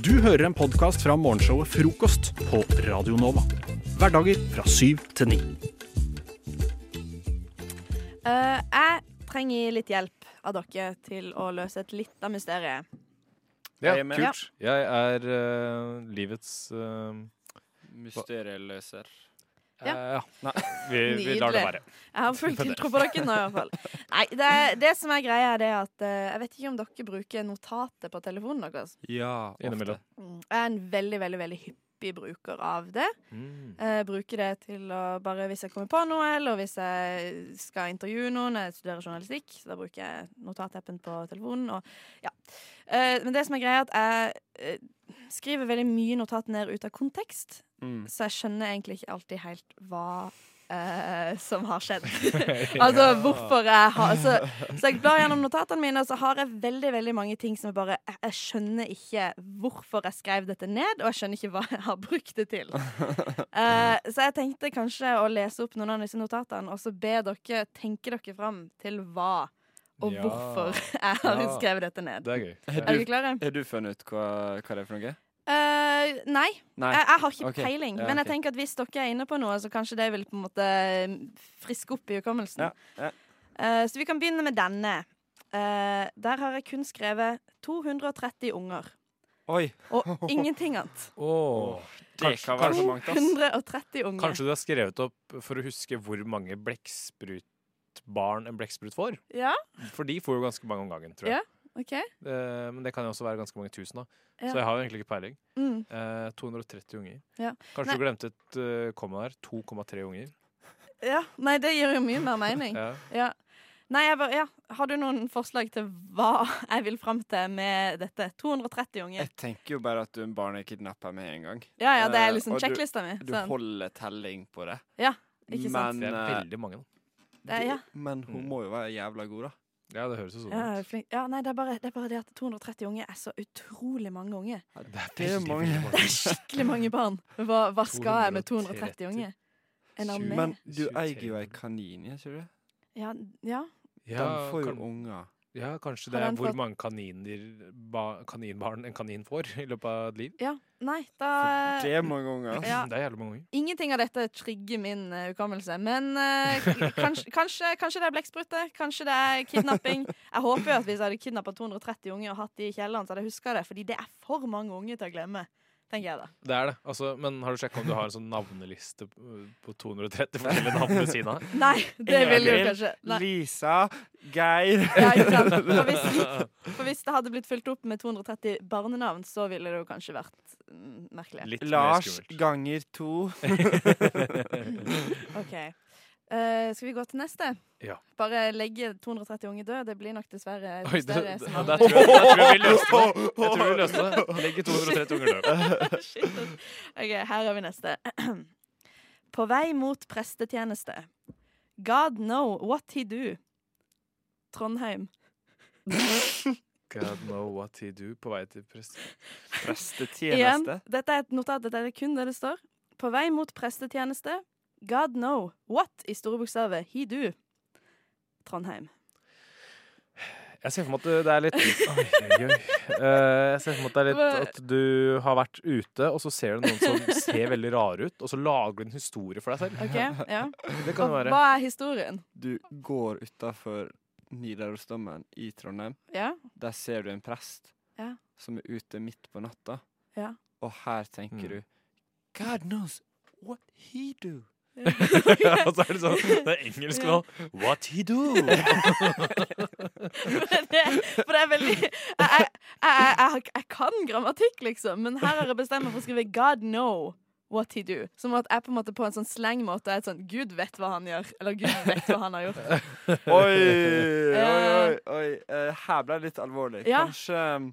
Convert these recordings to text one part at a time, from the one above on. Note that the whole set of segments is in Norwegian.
Du hører en podkast fra morgenshowet Frokost på Radio Nova. Hverdager fra syv til ni. Uh, jeg trenger litt hjelp av dere til å løse et lite mysterium. Ja, Jeg kult. Ja. Jeg er uh, livets uh, Mysterieløser. Ja. ja. Vi, vi lar det være. Jeg har full tiltro på dere nå, i hvert fall. Nei, det, det som er greia, er det at uh, Jeg vet ikke om dere bruker notatet på telefonen deres. Ja, Innimellom. Jeg er en veldig, veldig veldig hyppig bruker av det. Mm. Jeg bruker det til å bare hvis jeg kommer på noe, eller hvis jeg skal intervjue noen. Jeg studerer journalistikk, så da bruker jeg notatappen på telefonen. Og, ja. Eh, Men det som er greia, er at jeg skriver veldig mye notat ned ut av kontekst. Mm. Så jeg skjønner egentlig ikke alltid helt hva eh, som har skjedd. altså hvorfor jeg har så, så jeg blar gjennom notatene mine, og så har jeg veldig veldig mange ting som jeg bare Jeg, jeg skjønner ikke hvorfor jeg skrev dette ned, og jeg skjønner ikke hva jeg har brukt det til. Eh, så jeg tenkte kanskje å lese opp noen av disse notatene, og så be dere tenke dere fram til hva og Ja. hvorfor jeg har Ja. skrevet dette ned. Det er gøy. Er Er du, har du funnet ut hva, hva det er for noe? Eh, nei. Nei. Jeg, jeg har ikke okay. peiling, Ja, men jeg tenker at hvis dere er inne på noe, så kanskje det vil på en måte eh, friske opp i hukommelsen. Ja, ja. uh, så vi kan begynne med denne. Uh, der har jeg kun skrevet 230 unger, Oi. og ingenting annet. Kanskje- kan være så mangt, ass. 230 unger. Kanskje du har skrevet opp for å huske hvor mange blekksprutbarn en blekksprut får? Ja, For de får jo ganske mange om gangen, tror jeg. OK. Uh, men det kan jo også være ganske mange tusen, da. Ja. Så jeg har jo egentlig ikke peiling. Mm. Uh, 230 unger. Ja. Kanskje Nei. du glemte et uh, komma der. 2,3 unger. Ja, Nei, det gir jo mye mer mening. Ja. Ja. Nei, jeg bare, ja. Har du noen forslag til hva jeg vil fram til med dette? 230 unger. Jeg tenker jo bare at du er en barnekidnapper med en gang. Ja, ja, det er Eh, liksom du- sjekklista mi. Du holder telling på det. Ikke sant? Det er eh, veldig mange, da. Det er, ja. Men hun Mm. må jo være jævla god, da. Ja, det høres jo sånn ut. ja, nei, det er, bare, det er bare det at 230 unge er så utrolig mange unge. Det er Det er veldig, mange. Det er skikkelig mange barn. Hva, hva skal jeg med 230 unge? En armé? Men du eier jo ei kanin, gjør ikke du? Ja, ja. Ja, Den får jo kan, unger. Ja, kanskje det er hvor fått- mange kaniner, ba, kaninbarn en kanin får i løpet av et liv. ja. Nei, da det er mange ganger. Ja. Det er jævlig mange ganger. Ingenting av dette trigger min hukommelse. Men uh, kanskje, kanskje, kanskje det er blekkspruter? Kanskje det er kidnapping? Jeg håper jo at hvis jeg hadde kidnappa 230 unger og hatt de i kjelleren, så hadde jeg huska det. Fordi det er for mange unger til å glemme. Tenker jeg da. Det er det. Altså, men har du sjekka om du har en sånn navneliste på på 230 forskjellige navn ved siden av? Nei, det vil du kanskje Nei. Lisa, Geir Ja, ikke sant? For hvis, for hvis det hadde blitt fulgt opp med 230 barnenavn, så ville det jo kanskje vært mm, merkelig. Litt Lars ganger to. OK. Eh, skal vi gå til neste? Ja. Bare legge 230 unge død. Det blir nok dessverre Oi, det, mysterium det, der, tror jeg, tror vi løste det. Jeg tror vi løste det. Legge 230 unger død. Shit. OK, her har vi neste. På vei mot prestetjeneste. God know what he do. Trondheim. God know what he do på vei til prest. Igjen, Prestetjeneste. dette er et notat, dette er kun det det står. På vei mot prestetjeneste. God know what i store bokstaver he do. Trondheim. Jeg ser for meg at det er litt Oi, oi, oi. Eh, Jeg ser for meg at det er litt at du har vært ute, og så ser du noen som ser veldig rare ut, og så lager du en historie for deg selv. OK? Ja. Det kan Og være. hva er historien? Du går utafor Nidarosdomen i Trondheim. Ja? Der ser du en prest Ja. som er ute midt på natta. Ja. Og her tenker Mm. du God knows what he do. og så er det sånn Det er engelsk nå. What he do? For det, for det er veldig jeg, jeg, jeg, jeg, kan grammatikk, liksom, men her har jeg bestemt meg for å skrive 'God know what he do'. Som at jeg på en måte på en sånn slengmåte er et sånn 'Gud vet hva han gjør', eller 'Gud vet hva han har gjort'. Oi, oi, oi. oi. Eh, her ble det litt alvorlig. Ja. Kanskje um,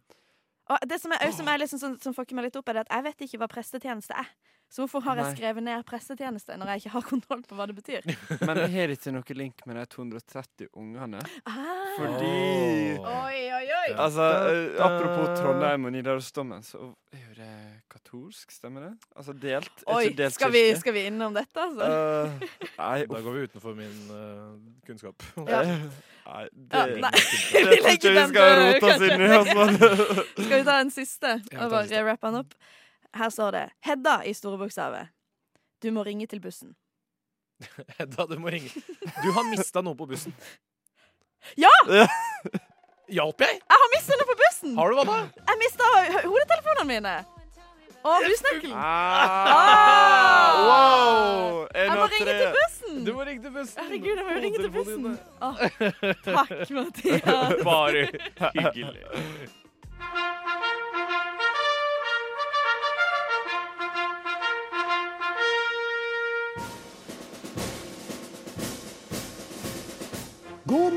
Og det som er, som, er liksom som, som fucker meg litt opp, er at jeg vet ikke hva prestetjeneste er. Så hvorfor har jeg skrevet ned pressetjeneste når jeg ikke har kontroll på hva det betyr? Men jeg har ikke noe link med de 230 ungene. Ah. Fordi Oi, oi, oi! Altså, eh, apropos Trondheim og Nidarosdomen, så er jo det katolsk, stemmer det? Altså delt? Oi, ikke delt skal vi, skal vi innom dette, altså? Uh, nei, Da går vi utenfor min uh, kunnskap. Ja. eh, nei, det, Ja, det nei. tror Vi ikke legger vi den skal død, rote oss inn i. Altså. Skal vi ta en siste og bare rappe den opp? Her står det 'Hedda' i store bokstaver. Du må ringe til bussen. Hedda, du må ringe. Du har mista noe på bussen. Ja! Hjalp jeg? Jeg har mista noe på bussen! Har du hva da? Jeg mista hodetelefonene mine. Og husnøkkelen. Ah, wow! En Jeg må ringe til bussen! Du må ringe til bussen. Herregud, jeg må jo ringe til bussen. Oh, takk, Mathias. Bare hyggelig.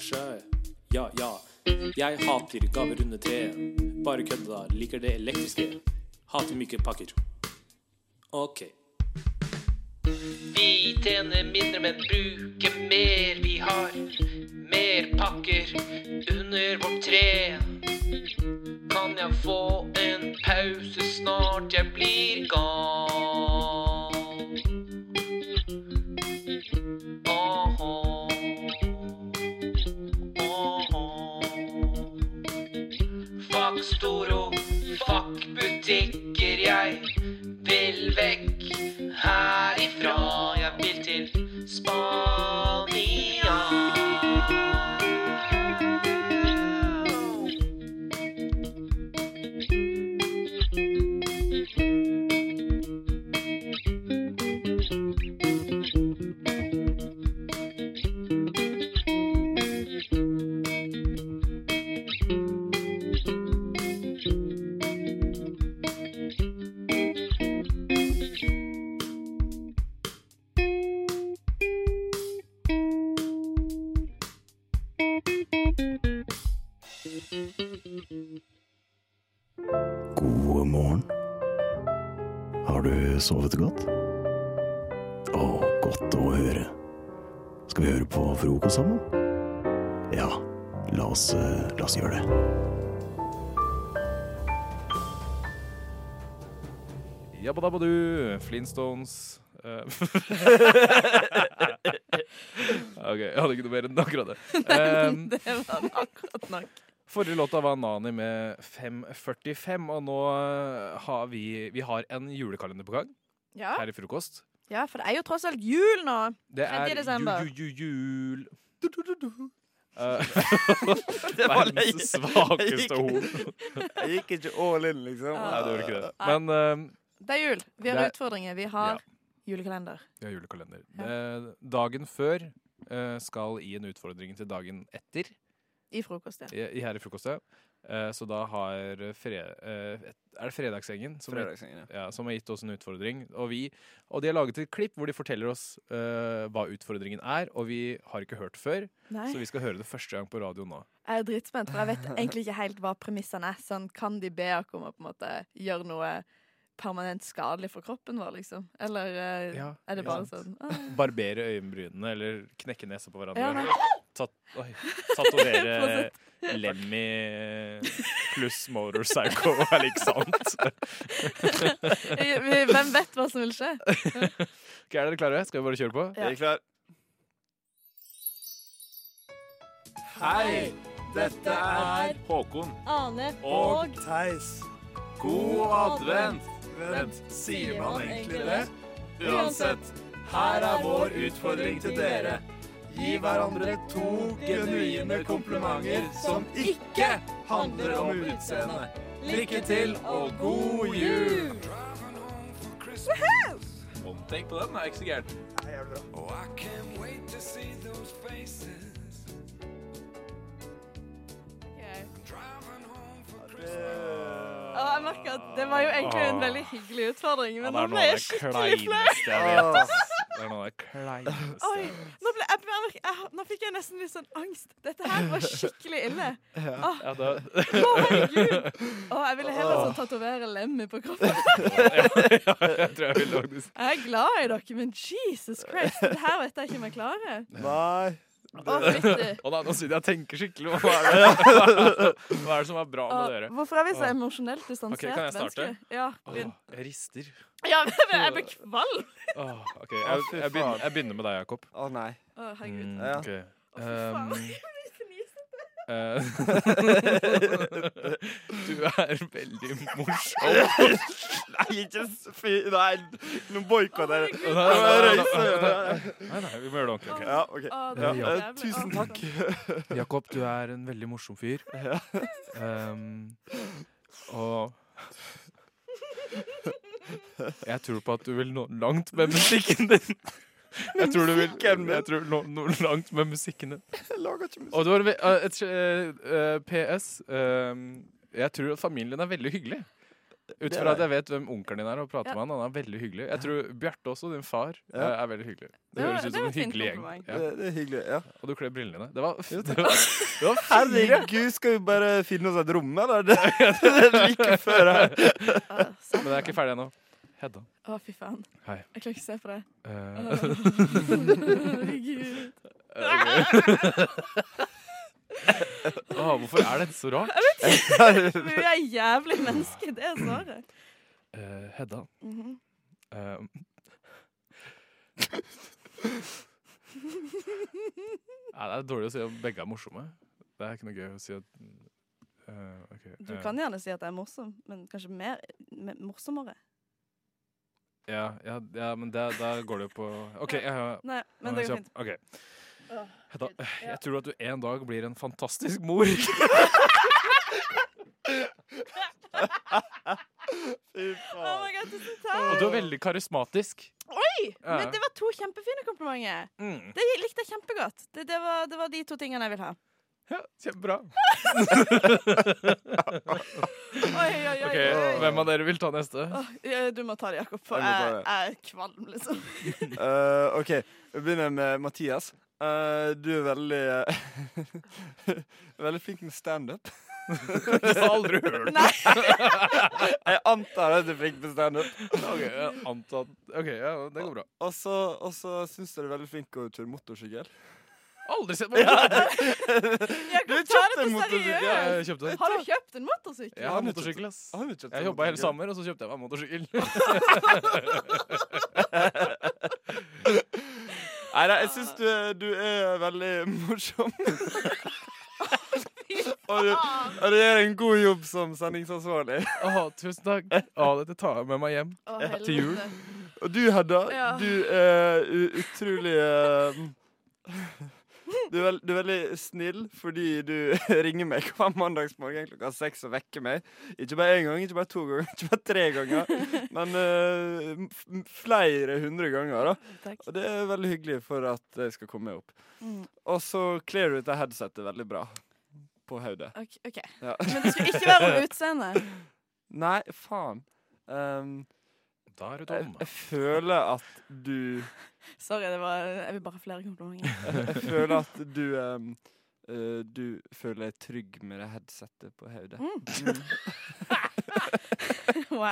Kanskje. Ja, ja. Jeg hater gaver under treet. Bare kødda, liker det elektriske. Hater myke pakker. OK. Vi tjener mindre, men bruker mer. Vi har mer pakker under vårt tre. Kan jeg få en pause snart? Jeg blir gal. Fuck butikker. Jeg vil vekk herifra. Jeg vil til Spania. Oss gjøre det. Jabbadabadu, Flintstones eh. OK, jeg hadde ikke noe mer enn akkurat det. Um, Det var akkurat nok. Forrige låta var Nani med 545, og nå eh, har vi, vi har en julekalender på gang Ja, her i frokost. ja, for det er jo tross alt jul nå. Det er ju- ju- jul du, du, du, du. Det var. Verdens svakeste horn. Jeg gikk ikke all in, liksom. Nei, det gjorde ikke det. Men eh, Det er jul. Vi har Det er- utfordringer. Vi har julekalender. vi har julekalender. Eh, dagen før eh, skal i en utfordring til dagen etter I frokost, ja. i, i her i frokostet. Eh, så da har fre, eh, Er det Fredagsgjengen som, Fredagssengen, ja. ja, som har gitt oss en utfordring. Og, vi, og de har laget et klipp hvor de forteller oss eh, hva utfordringen er. Og vi har ikke hørt før, Nei. så vi skal høre det første gang på radio nå. Jeg er dritspent, for jeg vet egentlig ikke helt hva premissene er. Sånn, kan de be oss om å på en måte gjøre noe permanent skadelig for kroppen vår, liksom? Eller eh, Ja, er det bare bare sånn ah. Barbere øyenbrynene eller knekke nesa på hverandre. Ja. Tat, oi, tatovere Lemmy pluss Motorpsycho er ikke sant. Hvem vet hva som vil skje? Ok, er dere klare? Skal vi bare kjøre på? Ja. Jeg er klar. Hei, dette er Håkon. Ane og Theis. God advent. Vent, sier man egentlig det? Uansett, her er vår utfordring til dere. Gi hverandre to genuine komplimenter som ikke handler om utseendet. Lykke til og god jul! Tenk på den, det er ikke så gærent. Ah, jeg merker at Det var jo egentlig en veldig hyggelig utfordring, men det nå ble jeg skikkelig flau. Det er noe av det kleineste. Oi, nå, ble, jeg, jeg, nå fikk jeg nesten litt sånn angst. Dette her var skikkelig ille. Ja, det, Å, herregud. Å, jeg ville heller sånn tatovere lemmet på kroppen. jeg tror jeg ville faktisk Jeg er glad i dere, men Jesus Christ, det her vet jeg ikke om jeg klarer. Nei. Å, nei, nå sitter jeg og tenker skikkelig. Hva er det, hva er det som er bra med dere? Hvorfor er vi så emosjonelt distansert? Okay, kan jeg starte? Ja, begynn. Åh, jeg rister. Ja, men jeg blir kvalm. Åh, ok, jeg, jeg, begynner, jeg begynner med deg, Jakob. Å nei. Å, herregud. Mm, okay. ok. Å, fy faen. Um, Jeg blir fnisete. eh, du er veldig morsom. Nei, ikke fy Nei, nå boikotter jeg. Nei, nei, vi må gjøre det ordentlig. Okay. Ja, okay. Ja, eh, tusen takk. Jakob, du er en veldig morsom fyr. Um, og jeg tror på at du vil nå langt med musikken din. Jeg tror du vil jeg tror no, noe langt med musikken din. Jeg lager ikke musikk. Og det var uh, et uh, uh, PS. Uh, jeg tror at familien din er veldig hyggelig. Ut fra at jeg vet hvem onkelen din er og prater Ja. med han. Han er veldig hyggelig. Jeg tror Bjarte også, din far, Ja. er veldig hyggelig. Det høres ut som en hyggelig gjeng. Ja. Det, det er hyggelig. ja. Og du kler brillene dine. Det var, det var, det var. Herregud, skal vi bare finne oss et rom, eller? Det, det er like før her. Men jeg er ikke ferdig ennå. Hedda. Å, fy faen. Hei. Jeg klarer ikke å se på det. Uh, Herregud. Åh, hvorfor er dette så rart? Vi er jævlig mennesker, det er svaret. Uh, Hedda. Mm -hmm. uh, Nei, det er dårlig å si at begge er morsomme. Det er ikke noe gøy å si at uh, okay. Du eh, kan gjerne si at jeg er morsom, men kanskje mer me- morsommere. Ja, ja, ja, men det, da går det jo på OK. Ja, Nei, men det går fint. Okay. Ja. jeg tror at du en dag blir en fantastisk mor. Fy Oh faen. my god, tusen Og du er veldig karismatisk. Oi! Ja. Men det var to kjempefine komplimenter. Mm. Det likte jeg kjempegodt. Det, det, var, det var de to tingene jeg vil ha. Ja, kjempebra. Oi, oi, oi. Ok, oi. Hvem av dere vil ta neste? Åh, du må ta det, Jakob, for Jeg må ta jeg, det. jeg er kvalm, liksom. Eh, OK, vi begynner med Mathias. Eh, du er veldig eh, Veldig flink med standup. Jeg har aldri hørt Nei, Jeg antar at du er flink med standup. Ok, jeg antar at Ok, ja, det går bra. Og så og så syns du du er veldig flink til å kjøre motorsykkel. Aldri sett Ja, motorsykkel! Jakob, Du kjøpte en motorsykkel, Ja, jeg kjøpte. Har du kjøpt en motorsykkel? Jeg har motorsykkel, ass. Jeg en jobba hele motorsykkel? sommer, og så kjøpte jeg meg motorsykkel. Nei, da, jeg syns du, du er veldig morsom. og, du, og du gjør en god jobb som sendingsansvarlig. Å, tusen takk. Å, dette tar jeg med meg hjem. Å, til jul. Og du, Hedda, Ja. du er utrolig eh, du, er veld, du er veldig snill fordi du ringer meg hver mandagsmorgen klokka seks og vekker meg. Ikke bare én gang, ikke bare to ganger, ikke bare tre ganger, men uh, flere hundre ganger. da. Og det er veldig hyggelig for at jeg skal komme meg opp. Mm, Og så kler du dette headsetet veldig bra på hodet. ok, ok. Ja. Men det skulle ikke være om utseendet. Nei, faen. Um, Da er du jeg, dum. jeg føler at du Sorry, det var, jeg vil bare ha flere komplimenter. Jeg føler at du um, uh, du føler deg trygg med det headsetet på hodet. Mm. Wow.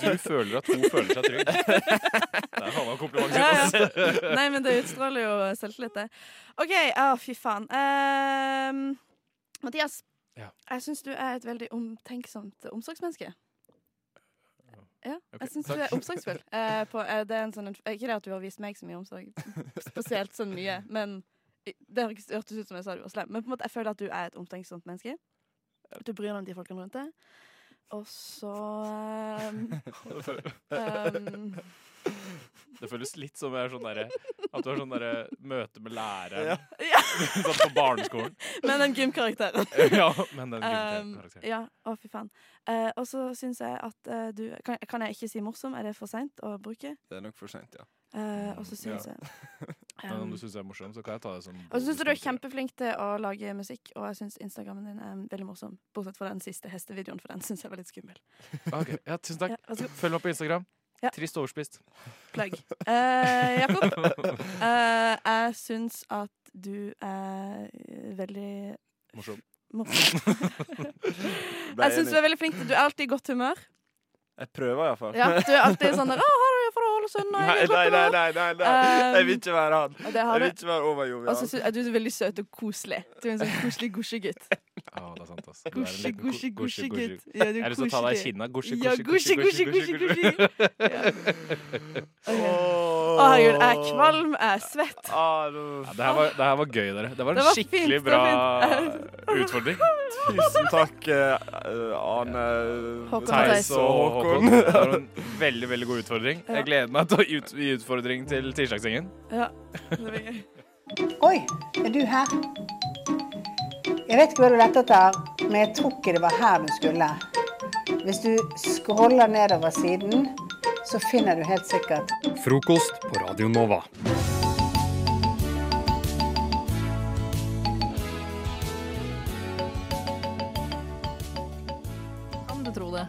Du føler at hun føler seg trygg. Det er faen meg kompliment. Ja, ja. Nei, men det utstråler jo selvtillit, det. OK, ah, fy faen. Ehm, Mathias, Ja. jeg syns du er et veldig omtenksomt omsorgsmenneske. Ja, okay, jeg syns du er omsorgsfull. Eh, på, eh, det er en sånn, ikke det at du har vist meg så mye omsorg, spesielt sånn mye, men det hørtes ut som jeg sa du var slem. Men på en måte, jeg føler at du er et omtenksomt menneske. Du bryr deg om de folkene rundt deg. Og så um, um, Det føles litt som jeg er sånn der, At du har sånn derre møte med læreren Ja. Ja. sånn på barneskolen. Men den gymkarakteren. Ja, men den Um, ja, å fy faen. Uh, og så syns jeg at uh, du kan, kan jeg ikke si morsom? Er det for seint å bruke? Det er nok for seint, ja. Uh, og så syns Ja. jeg Men om um, du syns det er morsom, så kan jeg ta det som Og så syns jeg du er kjempeflink til å lage musikk, og jeg syns Instagrammen din er veldig morsom. Bortsett fra den siste hestevideoen, for den syns jeg var litt skummel. Ok, Ja, tusen takk. Ja. Følg meg på Instagram. Ja. Trist overspist. Plagg. Eh, Jakob, eh, jeg syns at du er veldig Morsom. morsom. Jeg syns du er veldig flink. Du er alltid i godt humør. Jeg prøver iallfall. Ja, du er alltid sånn der 'Å, Ålesund?' Nei, Nei, nei, nei, nei. Jeg vil Um, ikke være han. Har Jeg vil ikke være overjovial. er du er veldig søt og koselig. Du er en sånn koselig gosjegutt. Ja, det er sant, ass. Du er en Gosje-gosje-gosje-gutt. Ja, Jeg har lyst til å ta deg i kinna. Gosje, gosje, gosje. Ja. Å, herregud, jeg er kvalm, jeg er svett. Ah, Ja, det, her var, det her var gøy, dere. Det var en Det var skikkelig fint, bra utfordring. Tusen takk, uh, Ane, Theis og Håkon. Det var en veldig veldig god utfordring. Ja. Jeg gleder meg til å ut, gi utfordring til tirsdagsgjengen. Ja, det blir gøy. Oi, er du her? Jeg vet ikke hva du lette etter, men jeg tror ikke det var her du skulle. Hvis du scroller nedover siden, så finner du helt sikkert Frokost på Radio Nova. Kan du tro det?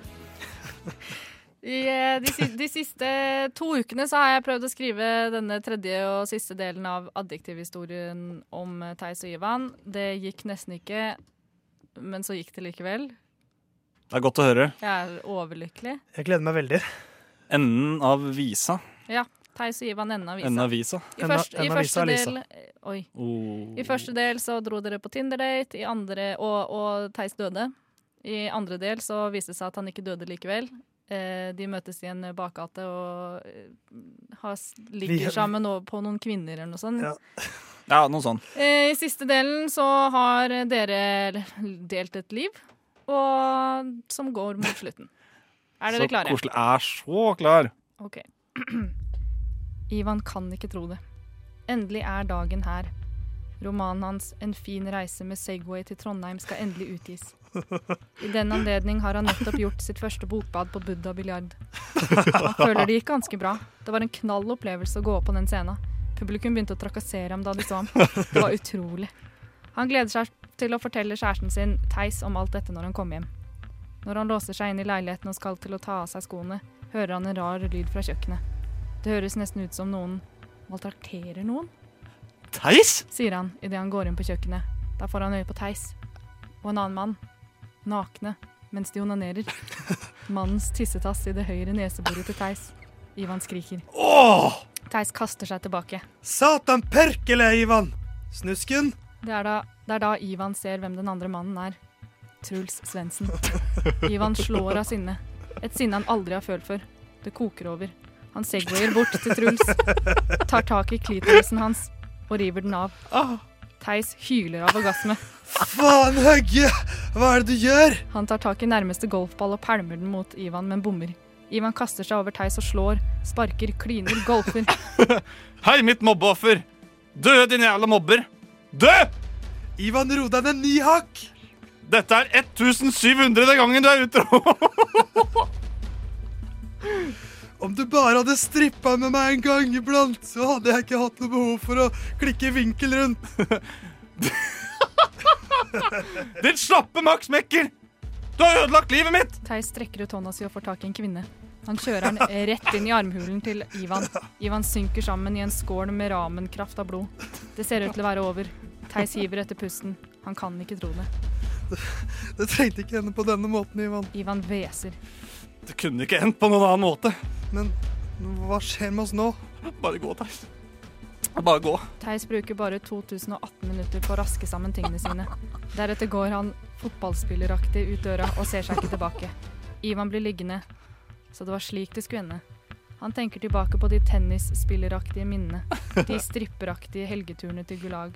I eh, de, de siste to ukene så har jeg prøvd å skrive denne tredje og siste delen av adjektivhistorien om eh, Theis og Ivan. Det gikk nesten ikke, men så gikk det likevel. Det er godt å høre. Jeg er overlykkelig. Jeg gleder meg veldig. Enden av visa. Ja, Theis og Ivan, enden av Enden visa. av visa. I, Enden- først, i enden av første del Oi. Oh. I første del så dro dere på Tinder-date, i andre, og, og Theis døde. I andre del så viste det seg at han ikke døde likevel. Eh, de møtes i en bakgate og eh, har, ligger sammen på noen kvinner eller noe sånt. Ja. Ja, noe sånt. Eh, I siste delen så har dere delt et liv, og som går mot slutten. Er dere så klare? koselig. Er så klar. Ok. Ivan kan ikke tro det. Endelig er dagen her. Romanen hans 'En fin reise med Segway til Trondheim' skal endelig utgis. I den anledning har han nettopp gjort sitt første bokbad på Buddha biljard. Han føler det gikk ganske bra. Det var en knall opplevelse å gå opp på den scenen. Publikum begynte å trakassere ham da de så ham. Det var utrolig. Han gleder seg til å fortelle kjæresten sin, Theis, om alt dette når han kommer hjem. Når han låser seg inn i leiligheten og skal til å ta av seg skoene, hører han en rar lyd fra kjøkkenet. Det høres nesten ut som noen maltrakterer noen, Theis? sier han idet han går inn på kjøkkenet. Da får han øye på Theis og en annen mann, nakne, mens de onanerer. Mannens tissetass i det høyre neseboret til Theis. Ivan skriker. Åh! Theis kaster seg tilbake. Satan perkele, Ivan! Snusken! Det er, da, det er da Ivan ser hvem den andre mannen er. Truls Svendsen. Ivan slår av sinne. Et sinne han aldri har følt før. Det koker over. Han segwayer bort til Truls, tar tak i klitorisen hans og river den av. Theis hyler av orgasme. Faen, Høgge! Hva er det du gjør? Han tar tak i nærmeste golfball og pælmer den mot Ivan, men bommer. Ivan kaster seg over Theis og slår, sparker, kliner, golfer. Hei, mitt mobbeoffer! Dø, din jævla mobber! Dø! Ivan, ro deg ned ni hakk! Dette er 1700. gangen du er utro! Om du bare hadde strippa med meg en gang iblant, så hadde jeg ikke hatt noe behov for å klikke vinkel rundt. Din slappe Max Mekker! Du har ødelagt livet mitt! Theis strekker ut hånda si og får tak i en kvinne. Han kjører den rett inn i armhulen til Ivan. Ivan synker sammen i en skål med ramenkraft av blod. Det ser ut til å være over. Theis hiver etter pusten. Han kan ikke tro det. Det trengte ikke ende på denne måten, Ivan. Ivan hveser. Det kunne ikke endt på noen annen måte. Men hva skjer med oss nå? Bare gå, Theis. Bare gå. Theis bruker bare 2018 minutter på å raske sammen tingene sine. Deretter går han fotballspilleraktig ut døra og ser seg ikke tilbake. Ivan blir liggende. Så det var slik det skulle ende. Han tenker tilbake på de tennisspilleraktige minnene. De stripperaktige helgeturene til Gulag.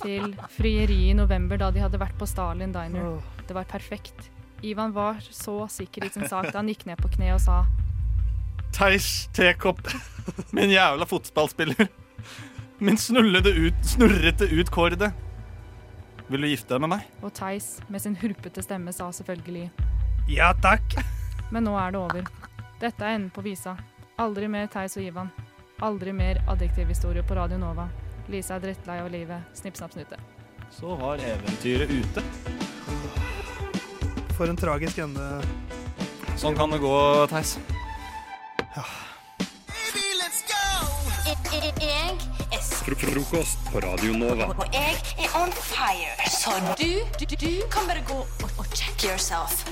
Til frieriet i november da de hadde vært på Stalin Diner. Det var perfekt. Ivan var så sikker i sin sak da han gikk ned på kne og sa Theis Tekopp. Min jævla fotballspiller. Min snullede ut, snurrete utkårede. Vil du gifte deg med meg? Og Theis med sin hurpete stemme sa selvfølgelig Ja takk. Men nå er det over. Dette er enden på visa. Aldri mer Theis og Ivan. Aldri mer adjektivhistorie på Radio Nova. Lisa er drittlei av livet. Snipp, snapp, snute. Så var eventyret ute. For en tragisk ende. Sånn kan det gå, Theis. Ja. Jeg er Frokost på Radio Nova. og jeg er on fire. Så du, du, du kan bare gå og, og check yourself.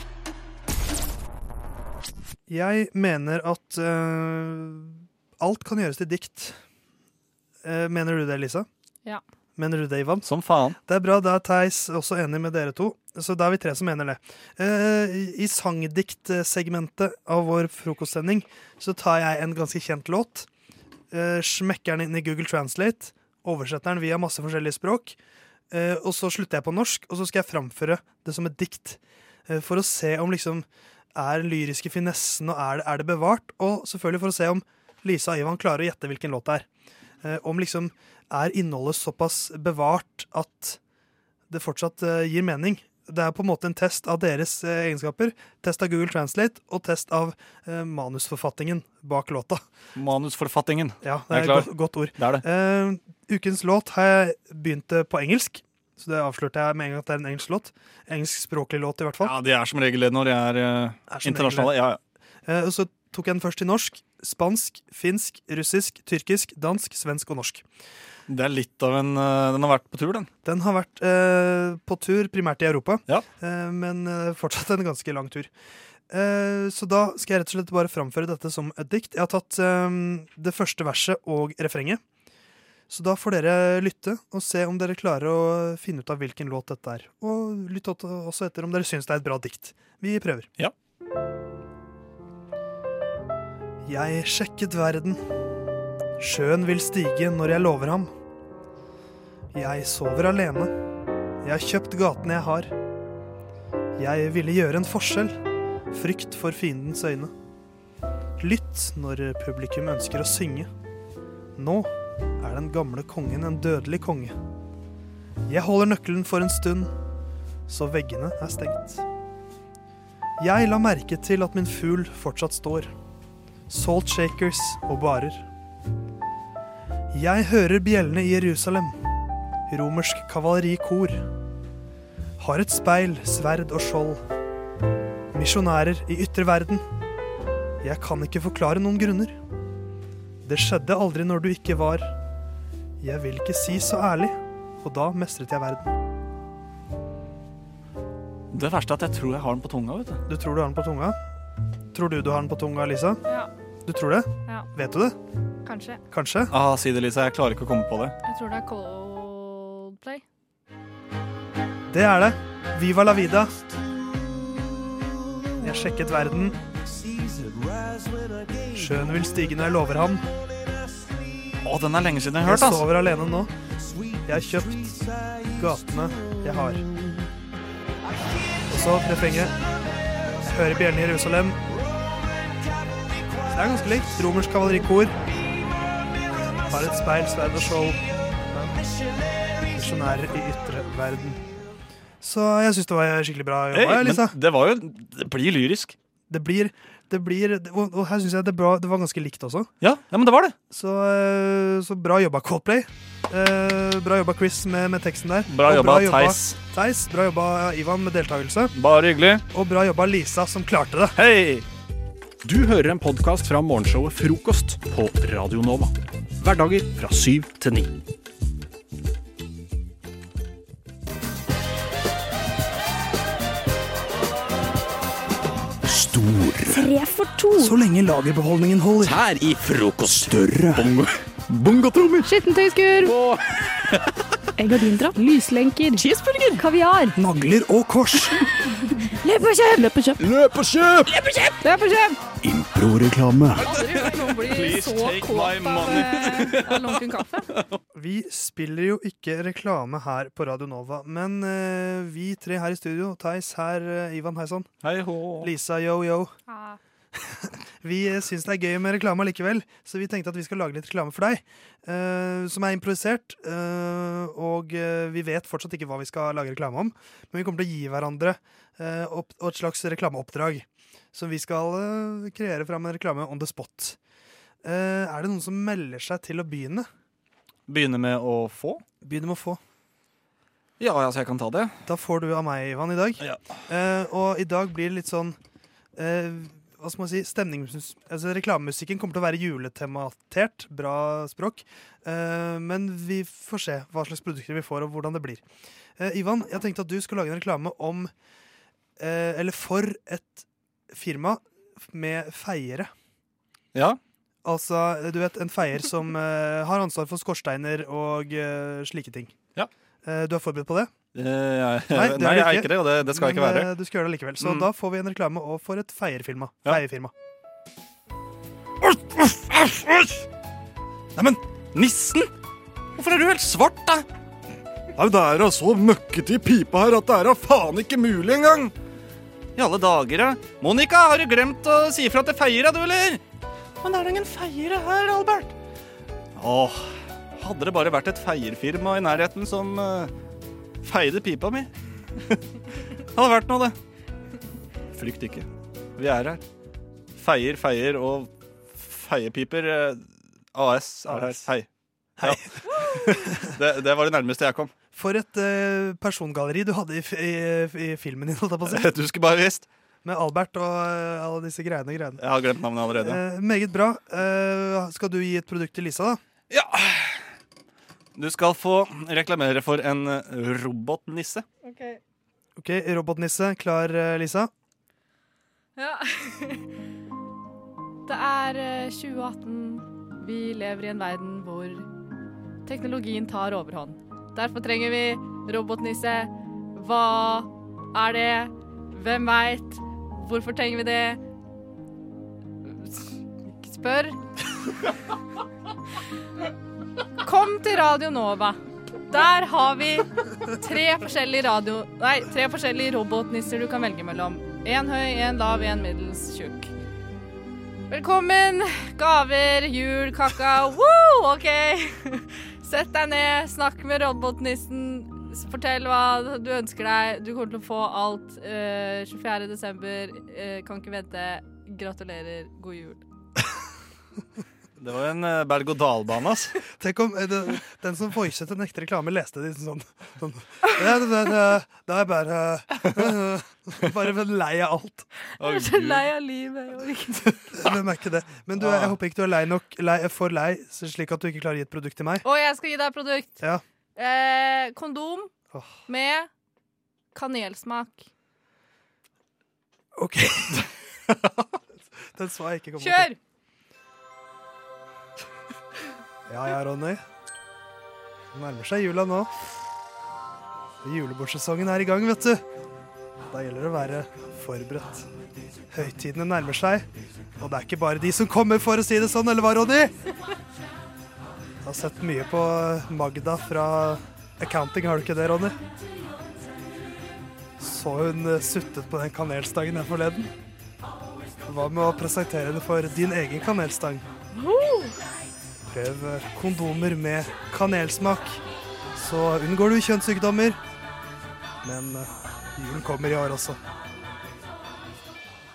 Jeg mener at uh, alt kan gjøres til dikt. Uh, mener du det, Lisa? Ja. Mener du det, Ivan? Som faen. Det er bra. Da er Theis også enig med dere to. Så da er vi tre som mener det. Uh, I sangdiktsegmentet av vår frokostsending så tar jeg en ganske kjent låt. eh, smekker den inn i Google Translate, oversetter den via masse forskjellige språk. eh, og så slutter jeg på norsk, og så skal jeg framføre det som et dikt. for å se om liksom er den lyriske finessen og er det, er det bevart. Og selvfølgelig for å se om Lisa og Ivan klarer å gjette hvilken låt det er. Eh, om liksom er innholdet såpass bevart at det fortsatt eh, gir mening. Det er på en måte en test av deres eh, egenskaper. Test av Google Translate og test av eh, manusforfattingen bak låta. Manusforfattingen. Ja, det er er et godt, godt ord. Det er det. Eh, ukens låt har jeg begynt eh, på engelsk, så det avslørte jeg med en gang at det er en engelsk låt. Engelskspråklig låt, i hvert fall. Ja, De er som regel det når de er uh, Er internasjonale. Ja, ja. Uh, og så tok jeg den først til norsk, spansk, finsk, russisk, tyrkisk, dansk, svensk og norsk. Det er litt av en uh, Den har vært på tur, den. Den har vært på tur primært i Europa, Ja. men fortsatt en ganske lang tur. Så da skal jeg rett og slett bare framføre dette som et dikt. Jeg har tatt det første verset og refrenget. Så da får dere lytte og se om dere klarer å finne ut av hvilken låt dette er. Og lytte også etter om dere syns det er et bra dikt. Vi prøver. Ja. Jeg sjekket verden. Sjøen vil stige når jeg lover ham. Jeg sover alene. Jeg har kjøpt gaten jeg har. Jeg ville gjøre en forskjell. Frykt for fiendens øyne. Lytt når publikum ønsker å synge. Nå er den gamle kongen en dødelig konge. Jeg holder nøkkelen for en stund, så veggene er stengt. Jeg la merke til at min fugl fortsatt står. Salt shakers og barer. Jeg hører bjellene i Jerusalem. Romersk kavalerikor. Har et speil, sverd og skjold. Misjonærer i ytre verden. Jeg kan ikke forklare noen grunner. Det skjedde aldri når du ikke var. Jeg vil ikke si så ærlig, og da mestret jeg verden. Det verste er at jeg tror jeg har den på tunga. vet du. Du tror du har den på tunga? Tror du du har den på tunga, Lisa? Ja. Du tror det? Ja. Vet du det? Kanskje. Kanskje? Ah, si det, Lisa. Jeg klarer ikke å komme på det. Jeg tror det er Coldplay. Det er det. Viva la vida. Jeg sjekket verden. Sjøen vil stige når jeg lover ham. Å, den er lenge siden jeg har Jeg altså. ass. sover alene nå. Jeg har kjøpt gatene jeg har. Og så refrenget. Jeg hører bjellene i Jerusalem. Det er ganske likt. Romersk kavalerikor. Har et speil, sverd og skjold. Misjonærer i ytre verden. Så jeg syns det var skikkelig bra Hey, Lisa. men det var jo Det blir lyrisk. Det blir, det blir Og, og her syns jeg det, bra, det var ganske likt også. Ja, ja, men det var det. Så, eh, så bra jobba, Coldplay. Eh, bra jobba, Chris, med, med teksten der. Bra Og jobba, Theis. Theis. Bra jobba, Ivan, med deltakelse. Bare hyggelig. Og bra jobba, Lisa, som klarte det. Hei! Du hører en podkast fra morgenshowet Frokost på Radio Nova. Hverdager fra syv til ni. Stor. Tre for to. Så lenge lagerbeholdningen holder. Tær i frokost. Større. Bongo. Bongotrommer. Skittentøyskur. Egg og dindrapp. Lyslenker. Cheeseburger. Kaviar. Nagler og kors. Løp og kjøp! Løp og kjøp! Løp og kjøp! Løp og kjøp! Løp og kjøp! Bli Please take my money. eh, av lunken kaffe. Vi spiller jo ikke reklame her på Radio Nova, men eh, vi tre her i studio, Theis her, eh, Ivan hei sann, Hei hå. Lisa yo yo, Ah. vi uh, syns det er gøy med reklame likevel, så vi tenkte at vi skal lage litt reklame for deg, eh, som er improvisert, eh, og eh, vi vet fortsatt ikke hva vi skal lage reklame om, men vi kommer til å gi hverandre eh, opp, og et slags reklameoppdrag, så vi skal eh, kreere fram en reklame on the spot. Eh, er det noen som melder seg til å begynne? Begynne med å få? Begynne med å få. Ja, altså jeg kan ta det. Da får du av meg, Ivan, i dag. Ja. Eh, og i dag blir det litt sånn eh, Hva skal man si? Stemnings... Altså, reklamemusikken kommer til å være juletematert. Bra språk. Eh, men vi får se hva slags produkter vi får, og hvordan det blir. Eh, Ivan, jeg tenkte at du skulle lage en reklame om Eller for et firma med feiere. Ja. Altså, du vet, en feier som eh, har ansvar for skorsteiner og eh, slike ting. Ja. Eh, du er forberedt på det? Eh, jeg, Nei, nei, det er jeg er ikke det, og det, det skal jeg Men, ikke være. eh, Du skal gjøre det likevel. Så Mm. da får vi en reklame og for et feierfirma. Ja. Feierfirma. Neimen, nissen! Hvorfor er du helt svart, da? Nei, Det er da så møkkete i pipa her at det er da faen ikke mulig engang. I alle dager, da. Monica, har du glemt å si ifra til Feira, du, eller? Men er det ingen Feire her, Albert? Åh, hadde det bare vært et feierfirma i nærheten som uh, feide pipa mi. hadde vært noe, det. Frykt ikke. Vi er her. Feier, feier og feiepiper. uh, AS er her. Hei. Ja. det, det var det nærmeste jeg kom. For et uh, persongalleri du hadde i, f- i, i filmen din, holdt jeg på å si. Du skulle bare visst. Med Albert og uh, alle disse greiene. og greiene. Jeg har glemt navnet allerede. Eh, meget bra. Eh, skal du gi et produkt til Lisa, da? Ja. Du skal få reklamere for en eh, robotnisse. OK, robotnisse. Klar, eh, Lisa? Ja. Det er eh, 2018. Vi lever i en verden hvor teknologien tar overhånd. Derfor trenger vi robotnisse. Hva er det? Hvem veit? Hvorfor trenger vi det? Spør. Kom til Radio Nova. Der har vi tre forskjellige radio... Nei, tre forskjellige robotnisser du kan velge mellom. En høy, en lav, en middels tjukk. Velkommen! Gaver, jul, kakao. Woo! OK. Sett deg ned, snakk med robotnissen. Fortell hva du ønsker deg. Du kommer til å få alt Uh, 24. desember. Eh, kan ikke vente. Gratulerer. God jul. Det var en uh, berg-og-dal-bane, ass. Tenk om eh, den som voicet en ekte reklame, leste det sånn, sånn ja, det, det, det, det er bare eh, Bare lei av alt. Jeg er så lei av livet. Hvem er ikke det? Men du, jeg håper ikke du er lei nok, lei, for lei, slik at du ikke klarer å gi et produkt til meg. Å, jeg skal gi deg et produkt. Ja. Eh, kondom med kanelsmak. OK. Den så jeg ikke komme Kjør! Ja ja, Ronny. Det nærmer seg jula nå. Julebordsesongen er i gang, vet du. Da gjelder det å være forberedt. Høytidene nærmer seg, og det er ikke bare de som kommer, for å si det sånn, eller hva, Ronny? Jeg har sett mye på Magda fra accounting, har du ikke det, Ronny? Så hun eh, suttet på den kanelstangen her forleden. Hva med å presentere henne for din egen kanelstang? Prøv kondomer med kanelsmak, så unngår du kjønnssykdommer. Men eh, julen kommer i år også.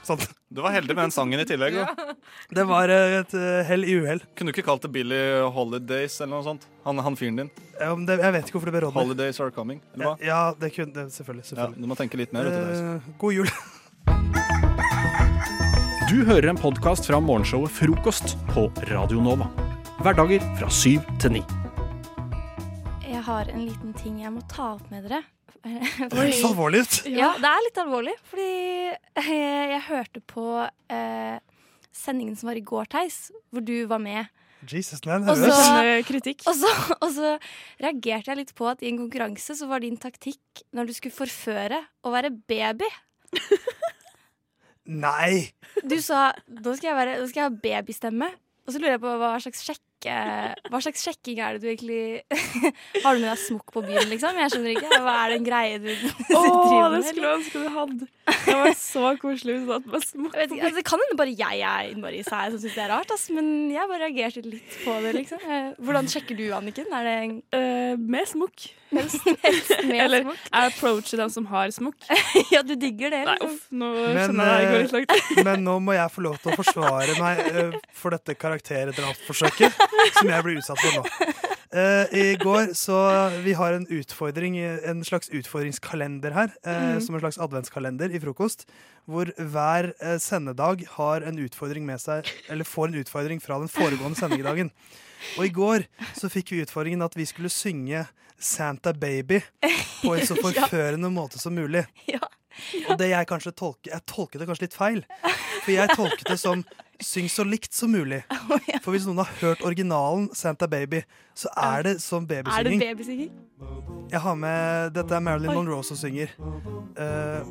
Sånn. Du var heldig med den sangen i tillegg. Da. Det var eh, et eh, hell i uhell. Kunne du ikke kalt det Billy Holidays eller noe sånt? Han, han fyren din. Ja, men det- Jeg vet ikke hvorfor det ble Ronny. Holidays are coming, eller hva? Ja, det kunne det, selvfølgelig. Ja, du må tenke litt mer. Eh, god jul. Du hører en podkast fra morgenshowet Frokost på Radio Nova. Hverdager fra syv til ni. Jeg har en liten ting jeg må ta opp med dere. Det høres så alvorlig ut. Ja, det er litt alvorlig. Fordi jeg, jeg hørte på eh, sendingen som var i går, Theis, hvor du var med. Jesus, man, Og så. Og, så, og så reagerte jeg litt på at i en konkurranse så var din taktikk når du skulle forføre å være baby. Nei! Du sa nå skal jeg, være, nå skal jeg ha babystemme. Og så lurer jeg på hva slags sjekke Hva slags sjekking er det du egentlig Har du med deg smokk på byen, liksom? Jeg skjønner ikke. Hva er det en greie du, driver det skulle jeg ønske du hadde. Det var så koselig hvis du hadde med smokk. Altså, det kan hende bare jeg er innmari sær som syns det er rart, ass, men jeg bare reagerte litt på det. liksom Eh, Hvordan sjekker du, Anniken? Er det en uh, med smokk. Helst, helst med Eller smokk? jeg approacher dem som har smokk. ja, du digger det? Nei, liksom. uff, nå Men, skjønner jeg det går litt langt. eh, men nå må jeg få lov til å forsvare meg for dette karakterdrapsforsøket som jeg blir utsatt for nå. Eh, I går så Vi har en utfordring, en slags utfordringskalender her. eh, mm. Som en slags adventskalender i frokost. Hvor hver eh, sendedag har en utfordring med seg Eller får en utfordring fra den foregående sendedagen. Og i går så fikk vi utfordringen at vi skulle synge Santa Baby på en så Ja. forførende måte som mulig. Og det jeg kanskje tolker Jeg tolket det kanskje litt feil. For jeg tolket det som syng så likt som mulig. For hvis noen har hørt originalen Santa Baby, så er det som Er det babysynging. babysynging? Jeg har med Dette er Marilyn Oi. Monroe som synger. Uh,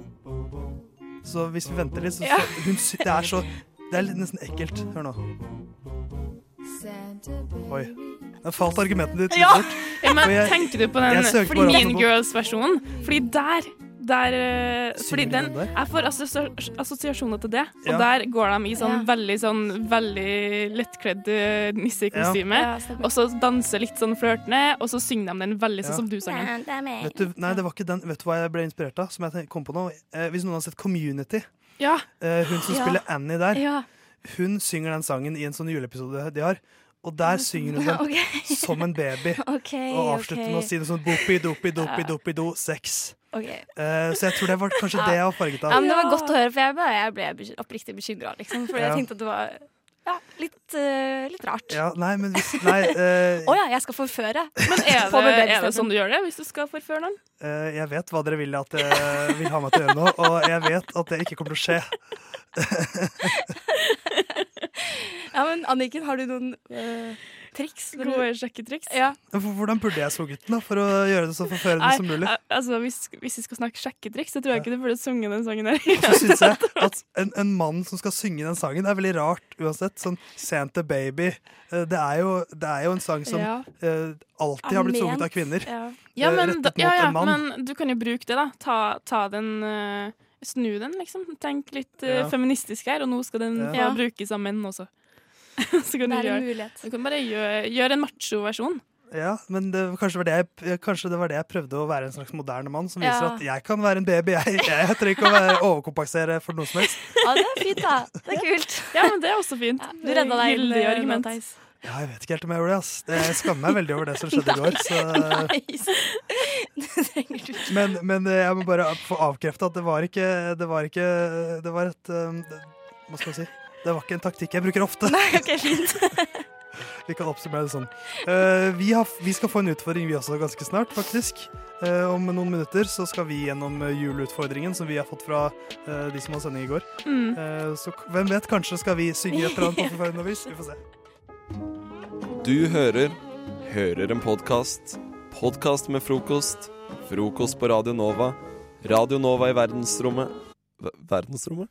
så hvis vi venter litt, så, Ja. så hun, Det er så Det er litt nesten ekkelt. Hør nå. Oi. Der falt argumentene ditt Ja, bort. ja, men jeg- tenker du på den Mean Girls-versjonen? Fordi der der, eh, fordi den, er for Jeg får assosiasjoner til det. Og Ja. der går de i sånn Ja. veldig sånn veldig lettkledd nissekostyme. Ja. Ja, og så danser litt sånn flørtende, og så synger de den veldig sånn Ja. som du sang den. Vet du, nei, det var ikke den. Vet du hva jeg ble inspirert av? Som jeg kom på nå? Eh, hvis noen har sett Community, Ja. eh, hun som Ja. spiller Annie der, Ja. hun synger den sangen i en sånn juleepisode de har. Og der synger hun den okay. som en baby. Okay, og avslutter med å si noe sånn bopi, dopi, dopi, dopi, do, sex. Okay. Uh, så jeg tror det var kanskje det jeg var farget av. Ja, men Det var godt å høre, for jeg, bare, jeg ble oppriktig bekymra. Liksom, for Ja. jeg tenkte at det var ja, litt, uh, litt rart. Ja, nei, men hvis Å uh, oh, ja, jeg skal forføre. Men er det, er det sånn du gjør det hvis du skal forføre noen? eh, jeg vet hva dere vil at jeg vil ha meg til å gjøre nå, og jeg vet at det ikke kommer til å skje. Ja, men Anniken, har du noen uh, triks? Gode sjekketriks? Ja. Hvordan burde jeg sunget den da, for å gjøre det så forførende som mulig? Altså, hvis, hvis vi skal snakke sjekketriks, så tror jeg ikke du burde sunge den sangen her. Så syns jeg at en, en mann som skal synge den sangen, er veldig rart uansett. Sånn Santa Baby. Eh, Det er jo, det er jo en sang som Ja. uh, alltid har blitt sunget av kvinner. Ja, Ja, men, rettet da, mot ja, ja, en mann. men du kan jo bruke det, da. Ta, ta den eh, Snu den, liksom. Tenk litt uh, Ja. feministisk her, og nå skal den få Ja. brukes av menn også. Så kan Det er en gjøre, mulighet. du kan bare gjøre, gjøre en macho-versjon. Ja, men det, kanskje, var det jeg, kanskje det var det jeg prøvde å være en slags moderne mann, som viser Ja. at jeg kan være en baby. Jeg, jeg trenger ikke å være, overkompensere for noe som helst. Ja, det er fint, da. Det er kult. Ja, men det er også fint. Du redda deg inn, Gyldig eh, argument. Ja, jeg vet ikke helt om jeg gjorde det. ass. Jeg skammer meg veldig over det som skjedde i går. Så. Det trenger du ikke. Men, men jeg må bare få avkrefte at det var ikke Det var ikke Det var et um, det, Hva skal jeg si? Det var ikke en taktikk jeg bruker ofte. Nei, ok, fint. Vi kan oppsummere det sånn. Eh, vi, har, vi skal få en utfordring, vi også, ganske snart, faktisk. Eh, om noen minutter så skal vi gjennom eh, juleutfordringen som vi har fått fra eh, de som hadde sending i går. Mm. Eh, så hvem vet, kanskje skal vi synge et eller annet på forførende vis. Vi får se. Du hører Hører en podkast. Podkast med frokost. Frokost på Radio Nova. Radio Nova i verdensrommet Ver- Verdensrommet?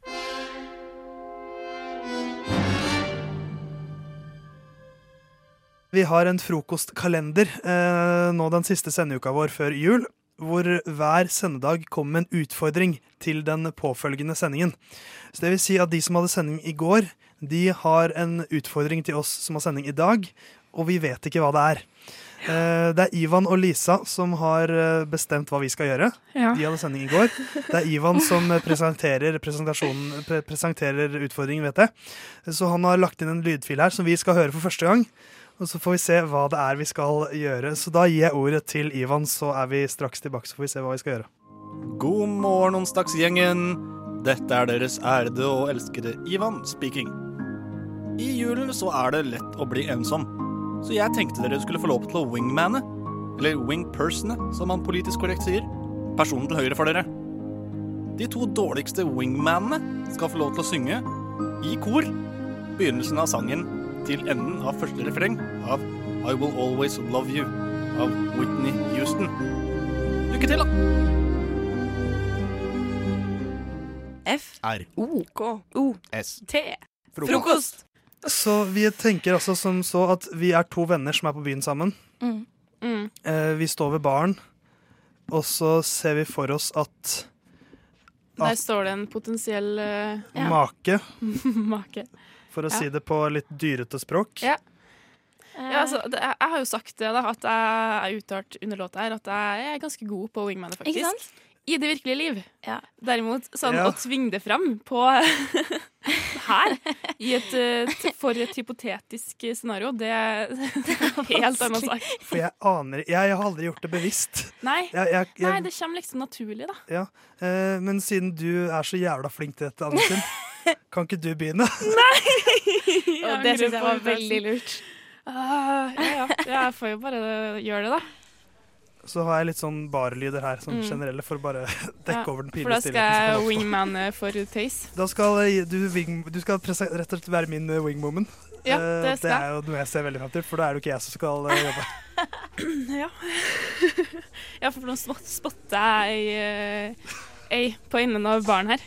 Vi har en frokostkalender eh, nå den siste sendeuka vår før jul, hvor hver sendedag kommer med en utfordring til den påfølgende sendingen. Så det vil si at de som hadde sending i går, de har en utfordring til oss som har sending i dag, og vi vet ikke hva det er. Eh, det er Ivan og Lisa som har eh, bestemt hva vi skal gjøre. Ja. De hadde sending i går. Det er Ivan som eh, presenterer, pre presenterer utfordringen, vet jeg. Så han har lagt inn en lydfil her som vi skal høre for første gang. Og så får vi se hva det er vi skal gjøre. Så da gir jeg ordet til Ivan, så er vi straks tilbake. Så får vi se hva vi skal gjøre. God morgen, onsdagsgjengen. Dette er deres ærede og elskede Ivan speaking. I julen så er det lett å bli ensom, så jeg tenkte dere skulle få lov til å wingmane. Eller wingpersone, som man politisk korrekt sier. personen til høyre for dere. De to dårligste wingmanene skal få lov til å synge i kor begynnelsen av sangen til enden av første refreng av I Will Always Love You av Whitney Houston. Lykke til, da! F. R. O. K. O. S. T. Frokost. Så vi tenker altså som så at vi er to venner som er på byen sammen. Mm. Eh, vi står ved baren, og så ser vi for oss at Der står det en potensiell eh, make, make. for å Ja. si det på litt dyrete språk Ja. Ja, altså, det, jeg jeg har jo sagt det, da, at jeg er uttalt under låta her, at jeg er ganske god på wingmanet, faktisk. Ikke sant? I det virkelige liv. Ja. Derimot, sånn Ja. å tvinge det fram på her, i et, for et hypotetisk scenario, det er helt annen sak. For jeg aner Jeg, jeg har aldri gjort det bevisst. Nei. Jeg, jeg, jeg, Nei, det kommer liksom naturlig, da. ja. eh, men siden du er så jævla flink til dette, Anniken, kan ikke du begynne? Og det syns jeg var veldig lurt. Uh, ja, ja. Jeg får jo bare gjøre det, da. Så har jeg litt sånn barlyder her, sånn Mm. generelle, for å bare dekke Ja, over den For da skal jeg wingman eh, for Taze. Da skal eh, du, wing, du skal rett og slett være min eh, wingwoman. Ja, det skal det er jo noe jeg ser veldig frem til, for da er det jo ikke jeg som skal jobbe. Ja. ja, for nå spot- spotter jeg ei, på enden av baren her.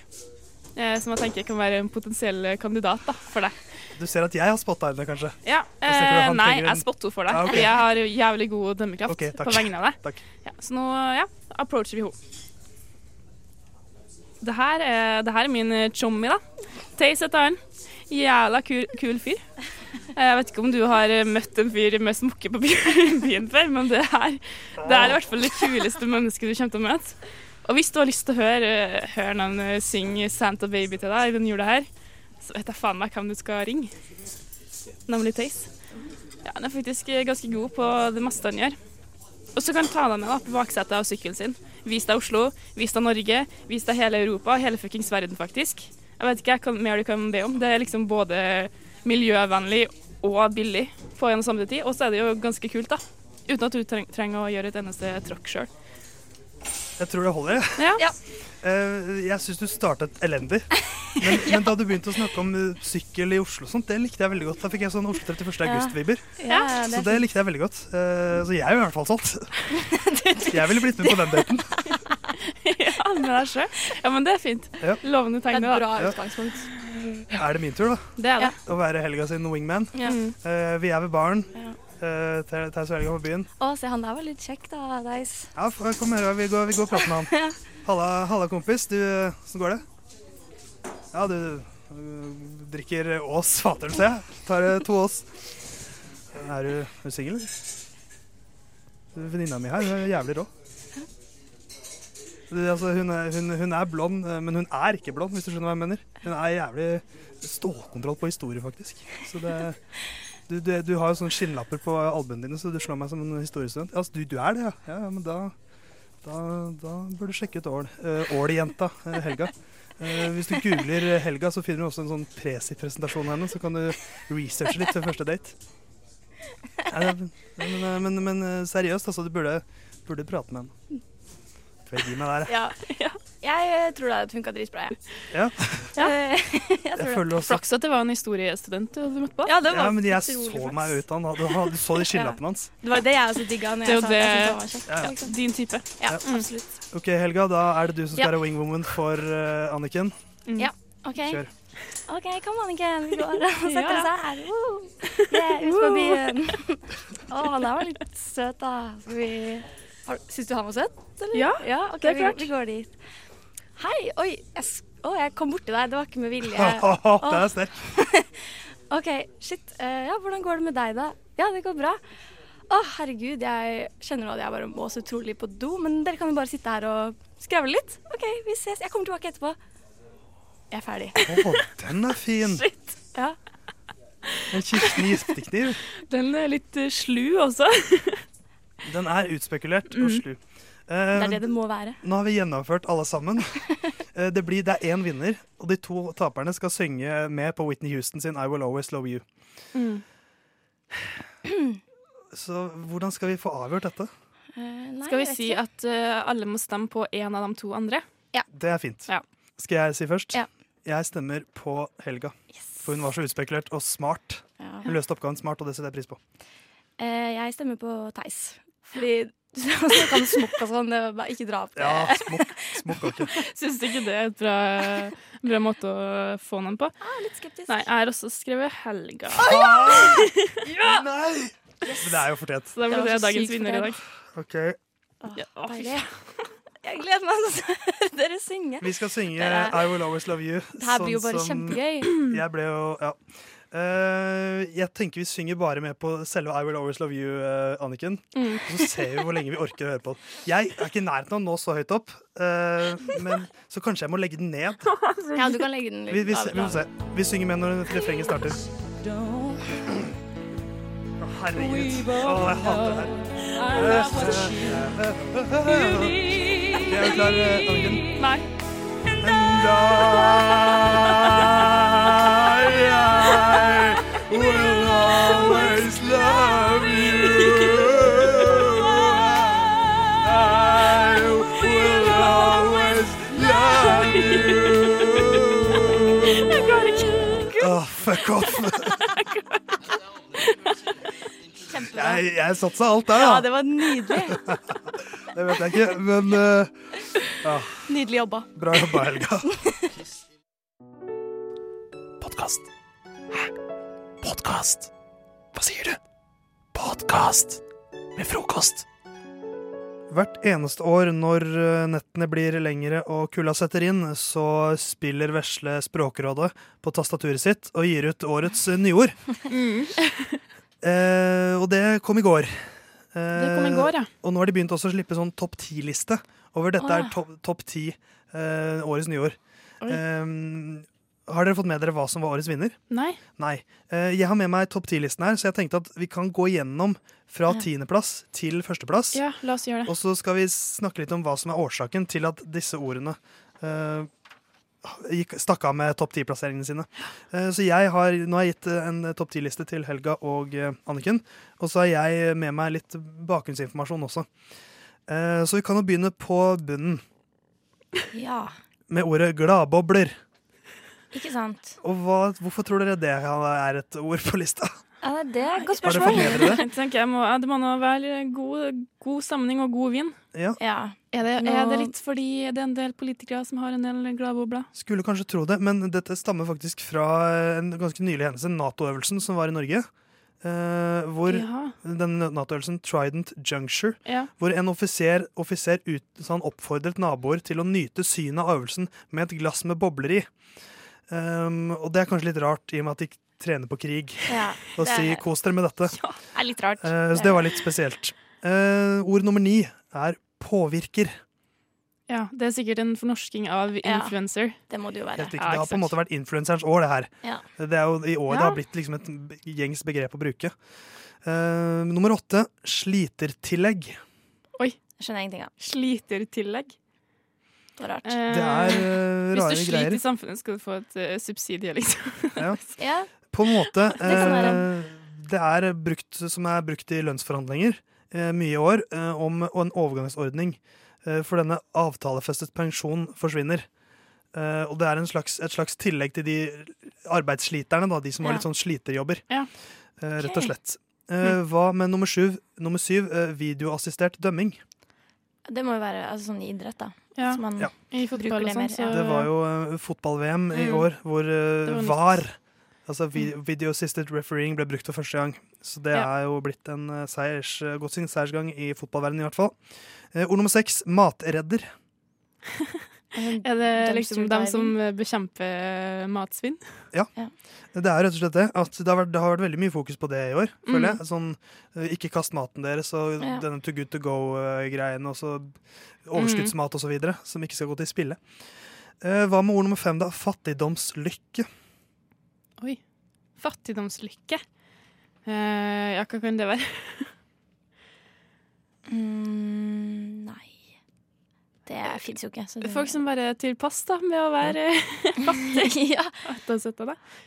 Som jeg tenker kan være en potensiell kandidat da, for deg. Du ser at jeg har spotta henne, kanskje? Ja, eh, Nei, en- jeg spotter for deg. Ah, okay. Jeg har jævlig god dømmekraft okay, på vegne av deg. Ja, så nå ja, approacher vi henne. Det her er, det her er min eh, chommy, da. Taze heter han. Jævla kul, kul fyr. Jeg vet ikke om du har eh, møtt en fyr med smokke på byen før, men det her det er i hvert fall det kuleste mennesket du kommer til å møte. Og hvis du har lyst til å høre, høre noen eh, synge Santa Baby til deg i denne jula her, så vet jeg faen meg hvem du skal ringe. Nemlig Taze. Ja, han er faktisk ganske god på det meste han gjør. Og så kan du ta deg med da, på baksetet av sykkelen sin. Vis deg Oslo, vis deg Norge, vis deg hele Europa, hele fuckings verden, faktisk. Jeg vet ikke hva mer du kan be om. Det er liksom både miljøvennlig og billig på en og samme tid. Og så er det jo ganske kult, da. Uten at du trenger å gjøre et eneste tråkk sjøl. Jeg tror det holder. jeg. Ja. Eh, jeg syns du startet elendig. Men, men da du begynte å snakke om eh, sykkel i Oslo, sånt, det likte jeg veldig godt. Da fikk jeg sånn Oslo 31. August-vibber. Ja, det er så det likte jeg veldig godt. Eh, så jeg er i hvert fall solgt. Jeg ville blitt med på den daten. ja, med deg sjøl. Ja, men det er fint. Ja. Lovende tegn, Det er et da. bra Ja. utgangspunkt. Er det min tur, da? Det er det. Å være helga sin wingman. Ja. Eh, vi er ved baren. Ja. Uh, Theis og Helga på byen. Å, se, han der var litt kjekk, da, Theis. Ja, kom her, vi går, vi går og prater med han. Halla, halla kompis. Du, åssen går det? Ja, du du drikker Ås fatøl, ser jeg. Tar øh, to Ås. Er du, er du singel? Venninna mi her hun er jævlig rå. Du, altså, hun, er, hun, hun er blond, øh, men hun er ikke blond, hvis du skjønner hva jeg mener. Hun er jævlig stålkontroll på historie, faktisk. Så det, du, du, har jo sånne skinnlapper på albuene dine, så du slår meg som en historiestudent. Altså, du, er det, ja ja, men da, da, da bør du sjekke ut Ål. Uh, Ål-jenta eh, Helga. Eh, hvis du googler eh, Helga, så finner du også en sånn presi-presentasjon av henne. Så kan du researche litt til første date. Nei, men, eh, men, men eh, seriøst, altså. Du burde, burde prate med henne. Jeg gir meg der, Ja, Ja. Jeg tror det hadde funka dritbra, jeg. Ja. Ja. jeg tror også Flaks at det var en historiestudent du møtte på. Ja, det var Ja, men jeg så flaks. meg ut av han. Du, du så de skillappene hans. Det var det jeg også digga Det er jeg det- var ja. liksom. Din type. Ja, Ja. absolutt. OK, Helga. Da er det du som skal Ja. være wingwoman for uh, Anniken. Ja, OK. Kjør. OK, kom Anniken. Vi går og setter oss her. Woo! Yeah, ut på byen. Å, han er var litt søt, da. Skal vi Syns du han var søt? Eller? Ja, ja okay, det er klart. vi går dit. Hei. Oi, jeg, å, jeg kom borti deg. Det var ikke med vilje. det er sterkt. OK, shit. Eh, ja, hvordan går det med deg, da? Ja, det går bra. Å, herregud, jeg kjenner nå at jeg bare må så utrolig på do, men dere kan jo bare sitte her og skravle litt. OK, vi ses. Jeg kommer tilbake etterpå. Jeg er ferdig. Å, den er fin. Shit. Ja. En Kirsten gispekniv. Den er litt eh, slu også. Den er utspekulert og slu. Det er det det må være. Nå har vi gjennomført alle sammen. Eh, det, blir, det er én vinner, og de to taperne skal synge med på Whitney Houston sin I Will Always Love You. Mm. Så hvordan skal vi få avgjort dette? nei, Skal vi si ikke. at uh, alle må stemme på en av de to andre? Ja. Det er fint. Ja. Skal jeg si først? Ja. Jeg stemmer på Helga. For hun var så utspekulert og smart. Ja. Hun løste oppgaven smart, og det setter jeg pris på. Uh, jeg stemmer på Theis. Fordi du snakka om smokk og sånn. Det var bare ikke dra opp det. Ja, smokk, smokk ikke. Syns du ikke det er et bra, bra måte å få noen på? litt skeptisk. Nei, jeg har også skrevet Helga. Nei! Men det er jo fortjent. Så Det er det dagens vinner i dag. Ok, Ja, å. Jeg gleder meg til å høre dere synge. Vi skal synge er... I Will Always Love You. Det her blir jo bare som- kjempegøy. Jeg ble jo Ja. Eh, jeg tenker vi synger bare med på selve I Will Always Love You, uh, Anniken. Mm. Så ser vi hvor lenge vi orker å høre på. Jeg er ikke i nærheten av å nå så høyt opp, uh, men så kanskje jeg må legge den ned. Ja, du kan legge den litt Vi, vi, vi se. Vi synger med når refrenget starter. Oh, herregud. Å, jeg hater det her. Er du klar, Anniken? Nei. And off. Jeg, jeg satsa alt der, Ja, da. det var nydelig. Det vet jeg ikke, men uh, ja, Nydelig jobba. bra jobba, Helga. Podkast. Hæ? Podkast? Hva sier du? Podkast med frokost. Hvert eneste år når eh, nettene blir lengre og kulda setter inn, så spiller vesle Språkrådet på tastaturet sitt og gir ut årets nyord. nyord. Eh, og det kom i går. Det kom i går, ja. Og nå har de begynt også å slippe sånn topp ti-liste over dette oh, ja. er topp topp ti eh, årets nyord. Oi. Har dere fått med dere hva som var årets vinner? Nei. Nei. Eh, jeg har med meg topp ti-listen her, så jeg tenkte at vi kan gå gjennom fra Ja. tiendeplass til førsteplass. Ja, la oss gjøre det. Og så skal vi snakke litt om hva som er årsaken til at disse ordene uh, gikk, stakk av med topp ti-plasseringene sine. Uh, så jeg har, nå har jeg gitt en topp ti-liste til Helga og uh, Anniken. Og så har jeg med meg litt bakgrunnsinformasjon også. Uh, så vi kan jo begynne på bunnen Ja, med ordet gladbobler. Ikke sant? Og hva, hvorfor tror dere det er et ord på lista? Ja, det er et godt spørsmål. Det? det? Jeg må, det må nå være god, god sammenheng og god vin. Ja. Ja. Er det, er det litt fordi det er en del politikere som har en del gladbobler? Skulle kanskje tro det, men dette stammer faktisk fra en ganske nylig hendelse, Nato-øvelsen som var i Norge. Uh, hvor Ja. den Nato-øvelsen Trident Juncture, Ja. hvor en offiser, offiser ut, så han oppfordret naboer til å nyte synet av øvelsen med et glass med bobler i. Um, og det er kanskje litt rart, i og med at de trener på krig, Ja, og det si er- 'kos dere med dette'. Det er litt rart. Uh, så det var litt spesielt. Uh, ord nummer ni er påvirker. Ja, det er sikkert en fornorsking av Ja. Det må det jo være. Helt det har på en måte vært influenserens år, det her. Ja. Det er jo i år det har blitt liksom et gjengs begrep å bruke. Uh, nummer åtte slitertillegg. Oi. Jeg skjønner ingenting av. Slitertillegg. Det er rart. Det er eh, Hvis du sliter greier. i samfunnet, skal du få et uh, subsidie, liksom. Ja. Ja, På en måte. Det eh, er brukt, som er brukt i lønnsforhandlinger eh, mye i år, eh, om og en overgangsordning. Eh, for denne avtalefestet pensjon forsvinner. Uh, og det er en slags, et slags tillegg til de arbeidssliterne, da, de som har litt sånn sliterjobber. Ja. Uh, rett og slett. Uh, hva med nummer syv? Nummer syv eh, videoassistert dømming. Det må jo være altså, sånn i idrett, da. Ja. Så man Ja. I fotball bruker og det mer. sånn, så Det var jo uh, fotball-VM i Mm. år, hvor uh, var altså vi- Video Assisted Refereeing, ble brukt for første gang. Så det Ja. er jo blitt en uh, seiers, godt seiersgang i fotballverdenen, i hvert fall. Ord nummer seks matredder. Er det liksom dem som diving. eh, bekjemper matsvinn? Det er rett og slett det. At det, har vært, det har vært veldig mye fokus på det i år, føler Mm. jeg. Sånn, eh, ikke kast maten deres, og Ja. denne to Good To Go-greien, og så overskuddsmat og så videre, som ikke skal gå til spille. Eh, hva med ord nummer fem, da? Fattigdomslykke. Oi. Fattigdomslykke. Eh, ja, hva kan det være? mm, Nei. Det fins jo ikke. Så det, Folk som bare er tilpass da, med å være fattig. ja.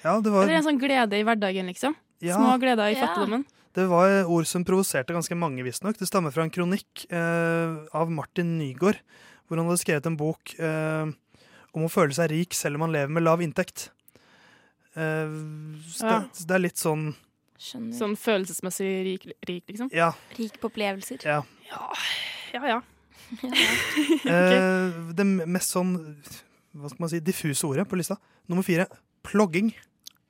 Ja, det var Eller en sånn glede i hverdagen, liksom. Ja. Små gleder i Ja. fattigdommen. Det var ord som provoserte ganske mange, visstnok. Det stammer fra en kronikk eh, av Martin Nygaard, hvor han hadde skrevet en bok eh, om å føle seg rik selv om man lever med lav inntekt. Eh, så, Ja. det, så det er litt sånn Sånn følelsesmessig rik, rik liksom. Ja. Rik på opplevelser. Ja. Ja ja. Eh, det mest sånn hva skal man si, diffuse ordet på lista. Nummer fire plogging.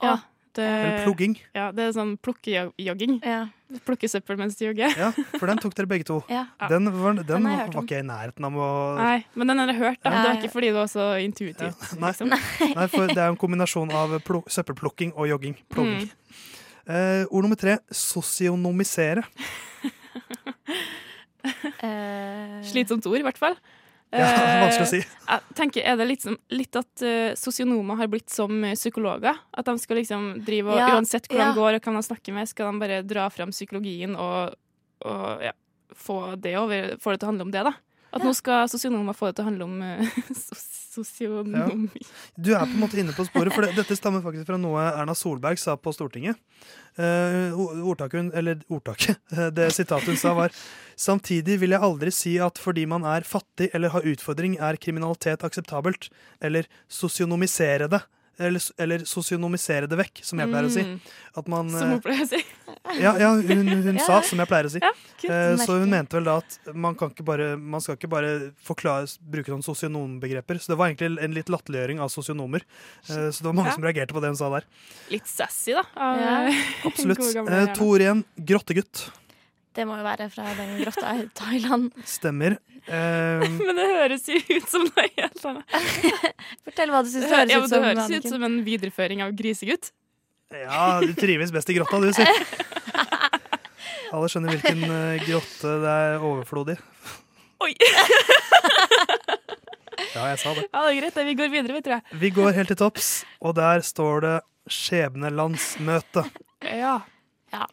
Ja, det, Eller plugging. Ja, det er sånn plukkejogging. Plukke søppel mens du jogger. Ja, for den tok dere begge to. Ja. Den, var, den, Den var ikke jeg i nærheten av å Nei, men den har jeg hørt, da. Ja. Det er ikke fordi det var så intuitivt. Nei. Liksom. Nei, for det er en kombinasjon av søppelplukking og jogging. Plogging. Mm. Eh, ord nummer tre sosionomisere. Slitsomt ord, i hvert fall. Ja, Eh, vanskelig å si. Jeg tenker, Er det litt, litt at uh, sosionomer har blitt som eh, psykologer? At de skal liksom drive og Ja, Uansett hvor ja. de går og hvem de snakker med, skal de bare dra fram psykologien og, og ja, få, det over, få det til å handle om det, da. At nå skal sosionomer få det til å handle om sos sosionomi. Du er på en måte inne på sporet, for det, dette stammer faktisk fra noe Erna Solberg sa på Stortinget. Uh, ordtaket eller ordtaket, eh, det sitatet hun sa var Samtidig vil jeg aldri si at fordi man er fattig eller har utfordring, er kriminalitet akseptabelt. Eller sosionomisere det. Eller, eller sosionomisere det vekk, som jeg pleier å si. Mm. At man Som hun eh, pleier å si. ja, ja, hun, hun Ja, sa, som jeg pleier å si. Ja. Eh, så hun mente vel da at man, kan ikke bare, man skal ikke bare forklare, bruke sånn sosionombegreper. Så det var egentlig en litt latterliggjøring av sosionomer. Eh, så det var mange Ja. som reagerte på det hun sa der. Litt sassy, da. Absolutt. Eh, to ord igjen. Grottegutt. Det må jo være fra den grotta i Thailand. Stemmer. Eh, Men det høres jo ut som noe helt annet. Fortell hva du syns det høres ja, ut som. Det høres Anniken. ut som en videreføring av Grisegutt. ja, du trives best i grotta, du, si. Alle skjønner hvilken eh, grotte det er overflod i. Oi! Ja, jeg sa det. Ja, det er greit. Vi går videre, vi, tror jeg. Vi går helt til topps, og der står det skjebnelandsmøte. Ja.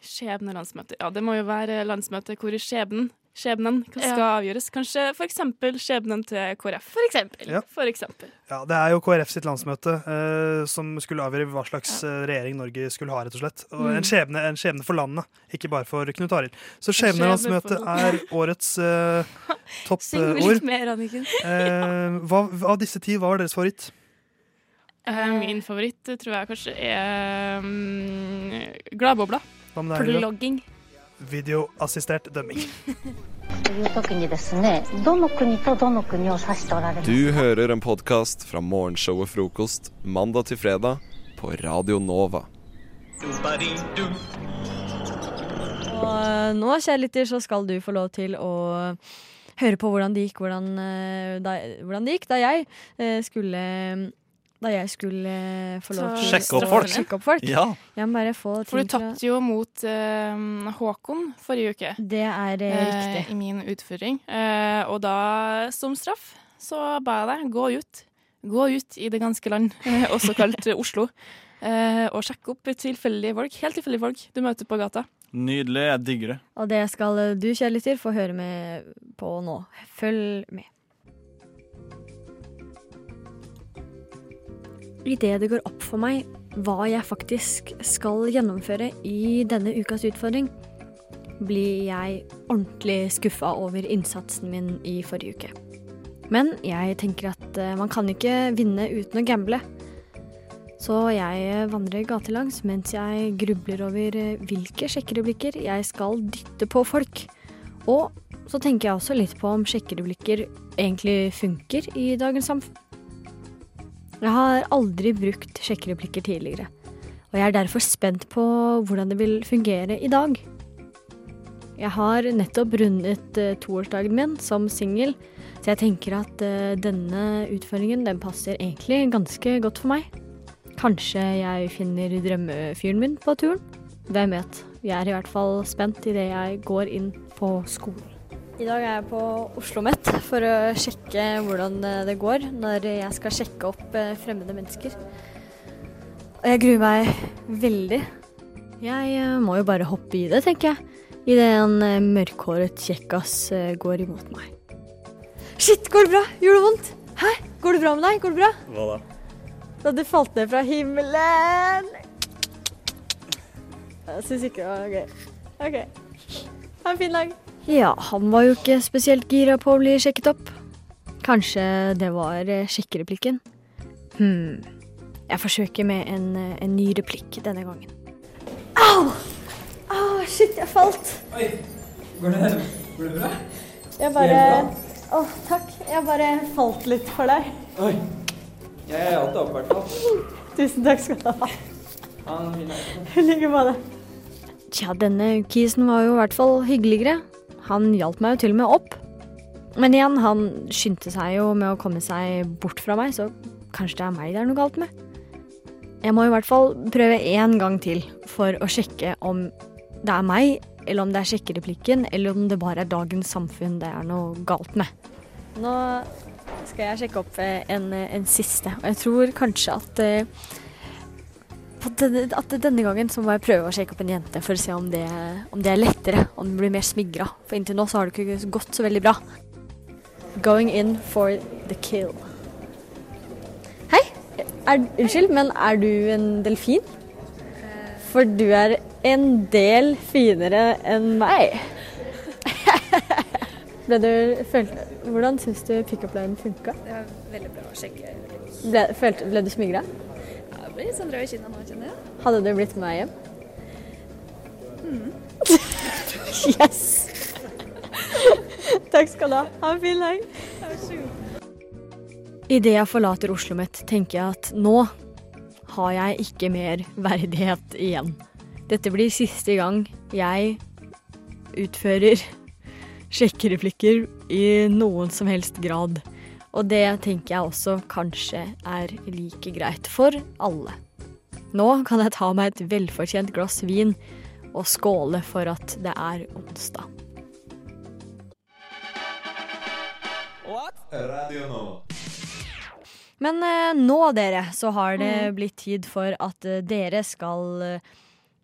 Skjebnelandsmøte. Ja, det må jo være landsmøte hvor skjebnen Skjebnen skal Ja. avgjøres. Kanskje eksempel skjebnen til KrF. For eksempel. Ja. For eksempel. Ja, Det er jo KrF sitt landsmøte eh, som skulle avgjøre hva slags ja. regjering Norge skulle ha. rett og slett. Og Mm. en, skjebne, en skjebne for landet, ikke bare for Knut Arild. Så skjebne skjebnelandsmøte er årets uh, Syng toppord. litt mer, Anniken. Eh, hva, av disse ti, hva var deres favoritt? Eh, min favoritt eh, tror jeg kanskje er um, Gladbobla. Hva med deg, Plugging. Videoassistert dømming. Du hører en podkast fra morgenshow og frokost mandag til fredag på Radio Nova. Og eh, nå, kjære lytter, så skal du få lov til å høre på hvordan det gikk, hvordan, eh, da, hvordan det gikk da jeg eh, skulle da jeg skulle eh, få lov til Sjekke opp folk. sjekke opp folk. Ja. Jeg må bare få For du ting tapte jo mot uh, Håkon forrige uke. Det er eh, riktig. I min utføring. Uh, og da, som straff, så ba jeg deg gå ut. Gå ut i det ganske land, også kalt Oslo, eh, og sjekke opp tilfeldige folk. Helt tilfeldige folk du møter på gata. Nydelig. Jeg digger det. Og det skal du, kjære lytter, få høre med på nå. Følg med. Idet det går opp for meg hva jeg faktisk skal gjennomføre i denne ukas utfordring, blir jeg ordentlig skuffa over innsatsen min i forrige uke. Men jeg tenker at eh, man kan ikke vinne uten å gamble. Så jeg vandrer gatelangs mens jeg grubler over eh, hvilke sjekkereplikker jeg skal dytte på folk. Og så tenker jeg også litt på om sjekkereplikker egentlig funker i dagens samfunn. Jeg har aldri brukt sjekkereplikker tidligere, og jeg er derfor spent på hvordan det vil fungere i dag. Jeg har nettopp rundet eh, toårsdagen min som singel, så jeg tenker at eh, denne utfordringen den passer egentlig ganske godt for meg. Kanskje jeg finner drømmefyren min på turen? Hvem vet. Jeg er i hvert fall spent idet jeg går inn på skolen. I dag er jeg på Oslo OsloMet for å sjekke hvordan eh, det går når jeg skal sjekke opp eh, fremmede mennesker. Og jeg gruer meg veldig. Jeg eh, må jo bare hoppe i det, tenker jeg. Idet en mørkhåret kjekkas går imot meg. Shit, går det bra? Gjorde det vondt? Hæ? Går det bra med deg? Går det bra? Hva da? Da du falt ned fra himmelen. Jeg syns ikke det var gøy. OK. Ha en fin dag. Ja, han var jo ikke spesielt gira på å bli sjekket opp. Kanskje det var eh, sjekkereplikken? Hm. Jeg forsøker med en, eh, en ny replikk denne gangen. Au! Au, shit, jeg falt. Oi, går det, går det bra? Jeg bare Å, takk. Jeg bare falt litt for deg. Oi. Jeg er alltid opp, i hvert fall. Tusen takk skal du ha. I like måte. Tja, denne kisen var jo i hvert fall hyggeligere. Han hjalp meg jo til og med opp. Men igjen, han skyndte seg jo med å komme seg bort fra meg, så kanskje det er meg det er noe galt med. Jeg må i hvert fall prøve én gang til for å sjekke om det er meg, eller om det er sjekkereplikken, eller om det bare er dagens samfunn det er noe galt med. Nå skal jeg sjekke opp eh, en, en siste, og jeg tror kanskje at eh, denne, at denne gangen så må jeg prøve å sjekke opp en jente for å se om det, om det er lettere, om hun blir mer smigra. For inntil nå så har det ikke gått så veldig bra. Going in for the kill. Hei! Er, unnskyld, men er du en delfin? For du er en del finere enn meg. Ble du, følte, hvordan syns du pickup-linen funka? Det var veldig bra å sjekke. Ble, følte, ble du smigra? Blir sånn rød i kinnet nå, kjenner jeg. Hadde du blitt med meg hjem? Mm. Yes! Takk skal du ha. Ha en fin dag. Idet jeg forlater Oslo mitt, tenker jeg at nå har jeg ikke mer verdighet igjen. Dette blir siste gang jeg utfører sjekkereplikker i noen som helst grad. Og det tenker jeg også kanskje er like greit for alle. Nå kan jeg ta meg et velfortjent glass vin og skåle for at det er onsdag. Men eh, nå, dere, så har det blitt tid for at eh, dere skal eh,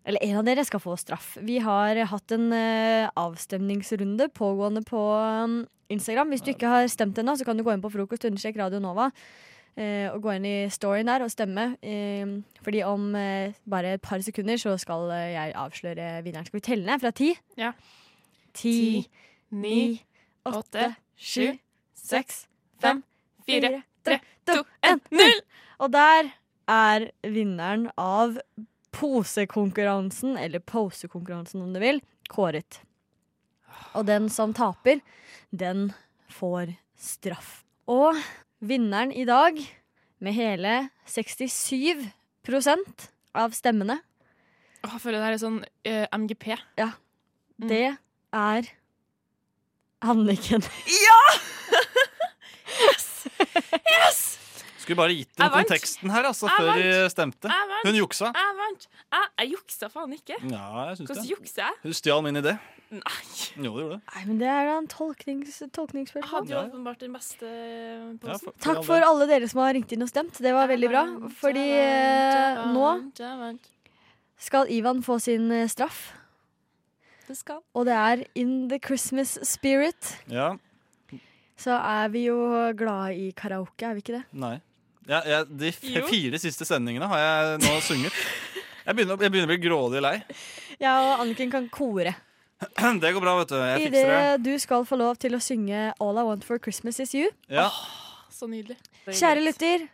Eller en av dere skal få straff. Vi har hatt en uh, avstemningsrunde pågående på um, Instagram. Hvis du ikke har stemt ennå, så kan du gå inn på frokost understrek Radio Nova. Uh, og gå inn i storyen der og stemme. Uh, fordi om uh, bare et par sekunder så skal jeg avsløre vinneren. Skal vi telle ned fra ti? Ja. Ti, ni, åtte, sju, seks, fem, fire, tre, to, en, null! Og der er vinneren av posekonkurransen, eller posekonkurransen om du vil, kåret. Og den som taper, den får straff. Og vinneren i dag, med hele 67% av stemmene, Åh, Jeg føler det her er sånn uh, MGP. Ja. det er Anniken. Ja! yes! Yes! Skulle bare gitt den konteksten her, altså, før vi de stemte. Hun juksa. Jeg vant. Jeg, jeg juksa faen ikke. Ja, jeg syns Hvordan det. jukser jeg? Hun stjal min idé. Nei. Jo, det gjorde det. Nei, men det er da en tolknings, Jeg tolkningsspørsmål. hadde jo åpenbart den beste posen. Takk for alle dere som har ringt inn og stemt. Det var veldig bra. Fordi eh, nå skal Ivan få sin eh, straff. Det skal. Og det er in the Christmas spirit. Ja. Så er vi jo glad i karaoke, er vi ikke det? Nei. Ja, ja, de f Jo. fire siste sendingene har jeg nå sunget. Jeg begynner, jeg begynner å bli grådig lei. Ja, og Anniken kan kore. Det går bra, vet du. Jeg fikser det. Idet du skal få lov til å synge All I Want for Christmas Is You. Ja. Så nydelig. Kjære lytter,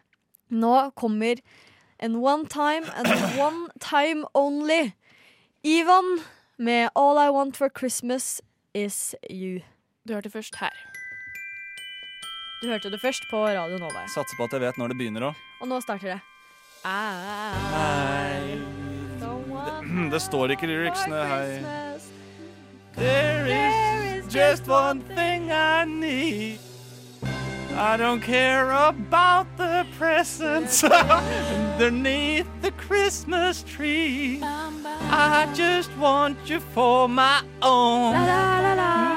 nå kommer en one time and one time only. Ivan med All I Want for Christmas Is You. Du hørte først her. Du hørte det først på Radio Nova. Satser på at jeg vet når det begynner òg. Og nå starter det. I, Det står ikke lyricsene. her. There is just one thing I need. I don't care about the presents underneath the Christmas tree. I just want you for my own.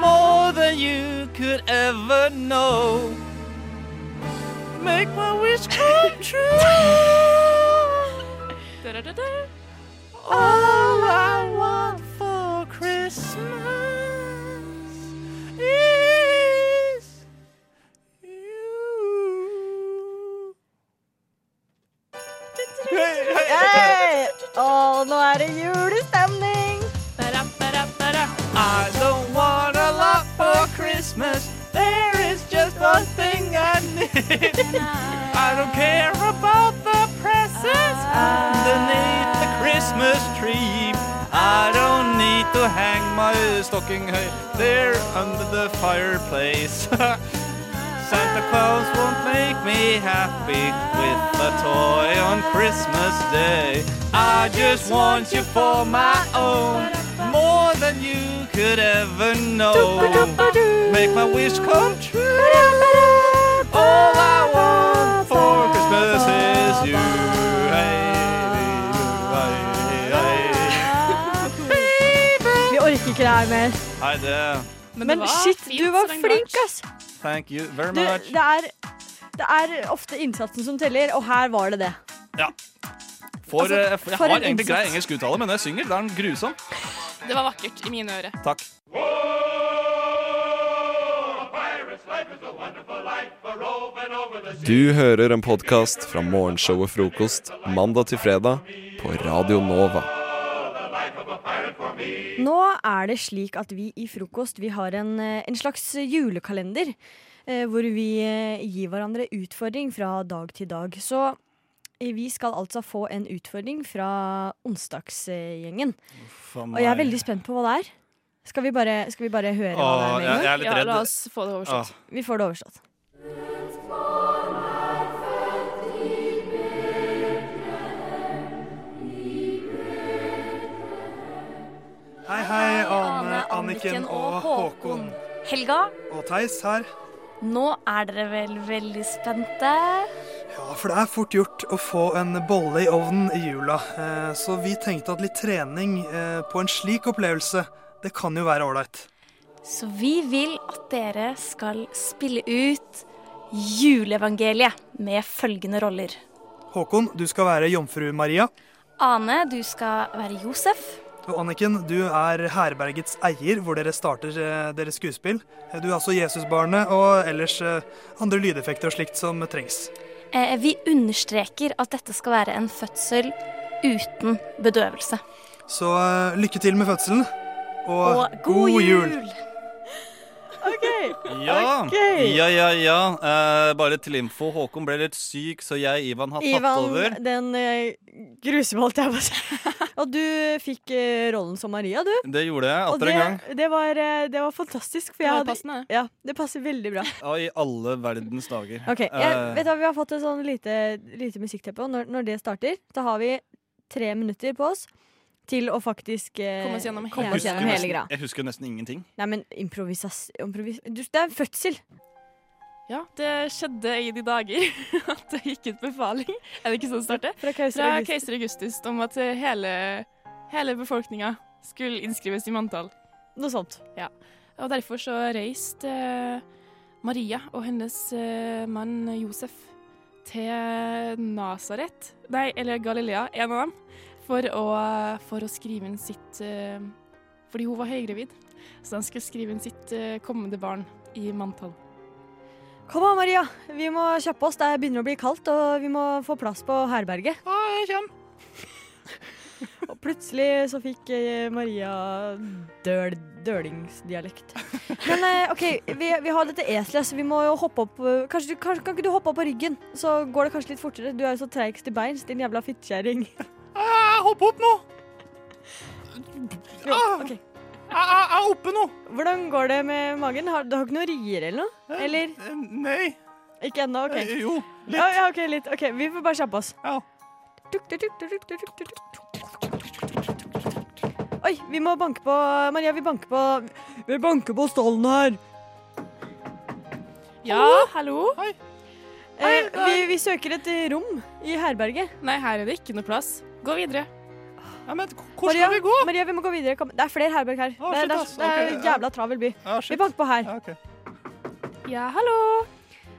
More than you could ever know. Make my wish come true. Da-da-da-da. All I want for Christmas is you. Hey! hey. Oh, nå er det julestemning! Ba-da-ba-da-ba. I don't care about the presents underneath the Christmas tree. I don't need to hang my stocking there under the fireplace. Santa Claus won't make me happy with a toy on Christmas Day. I just want you for my own, more than you could ever know. Make my wish come true. All I want for Christmas is you. Vi orker ikke det her mer. Hei, det Men, shit, du var flink, ass. Thank you very Du, much. det er, det er ofte innsatsen som teller, og her var det det. Ja. For, Altså, eh, jeg for har en egentlig grei engelsk uttale, men når jeg synger, da er den grusom. Det var vakkert i mine ører. Takk. Du hører en podkast fra morgenshowet Frokost mandag til fredag på Radio Nova. Nå er det slik at vi i Frokost vi har en, eh, en slags julekalender. eh, Hvor vi eh, gir hverandre utfordring fra dag til dag. Så eh, vi skal altså få en utfordring fra onsdagsgjengen. Og jeg er veldig spent på hva det er. Skal vi bare, skal vi bare høre hva det Åh, er med jeg- en gang? jeg er litt Ja, redd. la oss få det overstått. Vi får det overstått. Hei, hei, Ane, Anniken og Håkon. Helga, Og Theis her. nå er dere vel veldig spente? Ja, for det er fort gjort å få en bolle i ovnen i jula. Eh, Så vi tenkte at litt trening eh, på en slik opplevelse, det kan jo være ålreit. Så vi vil at dere skal spille ut juleevangeliet med følgende roller. Håkon, du skal være jomfru Maria. Ane, du skal være Josef. Og Anniken, du er herbergets eier, hvor dere starter eh, deres skuespill. Du er altså Jesusbarnet og ellers eh, andre lydeffekter og slikt som trengs. Eh, vi understreker at dette skal være en fødsel uten bedøvelse. Så lykke til med fødselen, og, Og god jul! Ja, Ok. ja, ja. ja. Eh, bare til info, Håkon ble litt syk, så jeg Ivan har tatt over. Ivan, den eh, grusomme, holdt jeg på å si. Og du fikk eh, rollen som Maria, du. Det gjorde jeg atter det, en gang. det, var, eh, det var fantastisk. For Det jeg var hadde, passende. Ja, det passer veldig bra. Ja, I alle verdens dager. Ok, jeg, Eh, vet du Vi har fått et sånn lite, lite musikkteppe, og når, når det starter, da har vi tre minutter på oss til å faktisk eh, Komme oss gjennom hele oss gjennom hele greia. jeg husker nesten ingenting. Nei, men improvisas... improvis du, det er en fødsel. Ja, det skjedde i de dager at det gikk ut befaling. Er det ikke sånn det starter? Fra keiser Augustus. Augustus om at hele, hele befolkninga skulle innskrives i manntall. Noe sånt. Ja. Og derfor så reiste eh, Maria og hennes eh, mann Josef til Nasaret, nei, eller Galilea, en av dem, for å, for å skrive inn sitt eh, Fordi hun var høygravid, så de skulle skrive inn sitt eh, kommende barn i manntall. Kom an, Maria. Vi må kjappe oss. Det begynner å bli kaldt, og vi må få plass på herberget. Å, jeg kommer. Og plutselig så fikk eh, Maria døl, dølingsdialekt. Men OK, vi, vi har dette eselet, så vi må jo hoppe opp kanskje, du- kanskje, Kan ikke du hoppe opp på ryggen? Så går det kanskje litt fortere. Du er jo så treigst i beins, din jævla fittekjerring. Hopp opp nå! Jo, OK. Jeg er oppe nå. Hvordan går det med magen? Har, du har ikke noe rier eller noe? Eller? Nei. Ikke ennå? OK. Eh, jo, litt. Ja, ja, OK, litt. OK, vi får bare kjappe oss. Ja. Tuk, tuk, tuk, tuk, tuk, tuk, tuk, tuk. Oi, vi må banke på Maria, vi banker på Vi banker på stallen her. Ja, hallo? Eh, vi, vi søker et eh, rom i herberget. Nei, her er det ikke noe plass. Gå videre. Ja, men hvor Maria, skal vi gå? Maria, vi må gå videre. Kom. Det er flere herberg her. Å, det, er, det, er, det er jævla travel by. Ja, vi banker på her. Ja, ok. Ja, hallo?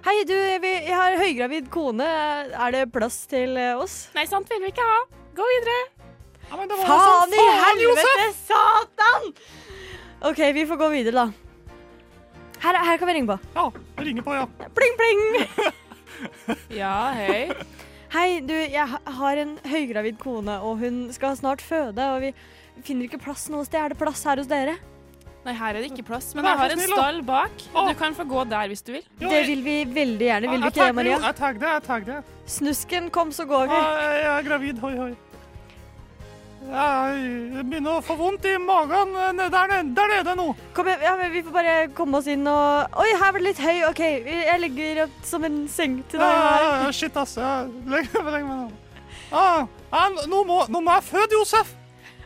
Hei, du, vi, jeg har høygravid kone. Er det plass til eh, oss? Nei, sant vil vi ikke ha. Gå videre. Ja, men det var Faen sånn, i helvete, Josef! satan! OK, vi får gå videre, da. Her, her kan vi ringe på. Ja, ringer på, ja. Pling, pling! Ja, hei. Hei, du, jeg har en høygravid kone, og hun skal snart føde, og vi finner ikke plass noe sted. Er det plass her hos dere? Nei, her er det ikke plass, men jeg har en stall bak. Du kan få gå der hvis du vil. Det vil vi veldig gjerne. Vil vi ikke det, Maria? Jeg Jeg det, jeg tagde. Snusken, kom, så går vi. Jeg er gravid, hoi, hoi. Jeg begynner å få vondt i magen eh, der nede, der nede nå. Kom igjen, ja, Vi får bare komme oss inn og Oi, her var det litt høy. OK, jeg legger opp som en seng til deg Ja, her. shit, ass. Ja, Legg legg meg ned. Ah, ja, nå, må, nå må jeg føde, Josef.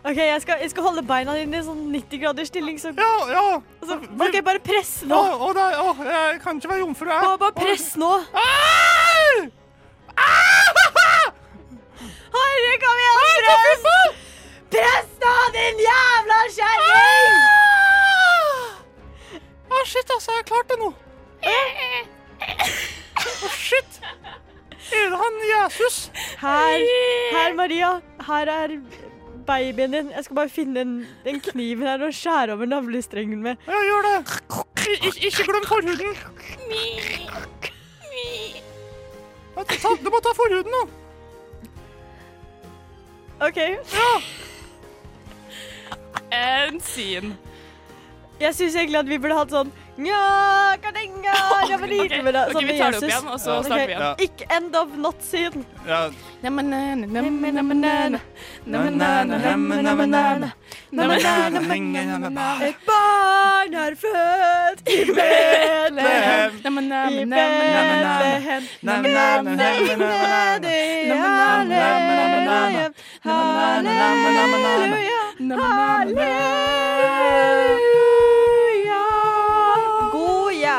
OK, jeg skal, jeg skal holde beina dine i sånn 90 graders stilling, så Ja, ja. Altså, OK, bare press nå. Å, å, å, jeg kan ikke være jomfru, jeg. Bare, bare press nå. Au! Herre, kom igjen, press! Press da, din jævla kjerring! Ah, shit, altså. Jeg klarte nå. Å, shit. Er det han Jesus? Her, her, Maria. Her er babyen din. Jeg skal bare finne den, den kniven her og skjære over navlestrengen med. Ja, gjør det. Ik ikke glem forhuden. Du må ta forhuden nå. OK. Ja. En scene. Jeg syns egentlig at vi burde hatt sånn Nja, kardinga! det. ok, Sånn vi tar det opp igjen, og så starter vi igjen. Ikke end of not scene. Et barn er født i Betlehem. I Betlehem. Ditt, halleluja. Halleluja. Halleluja.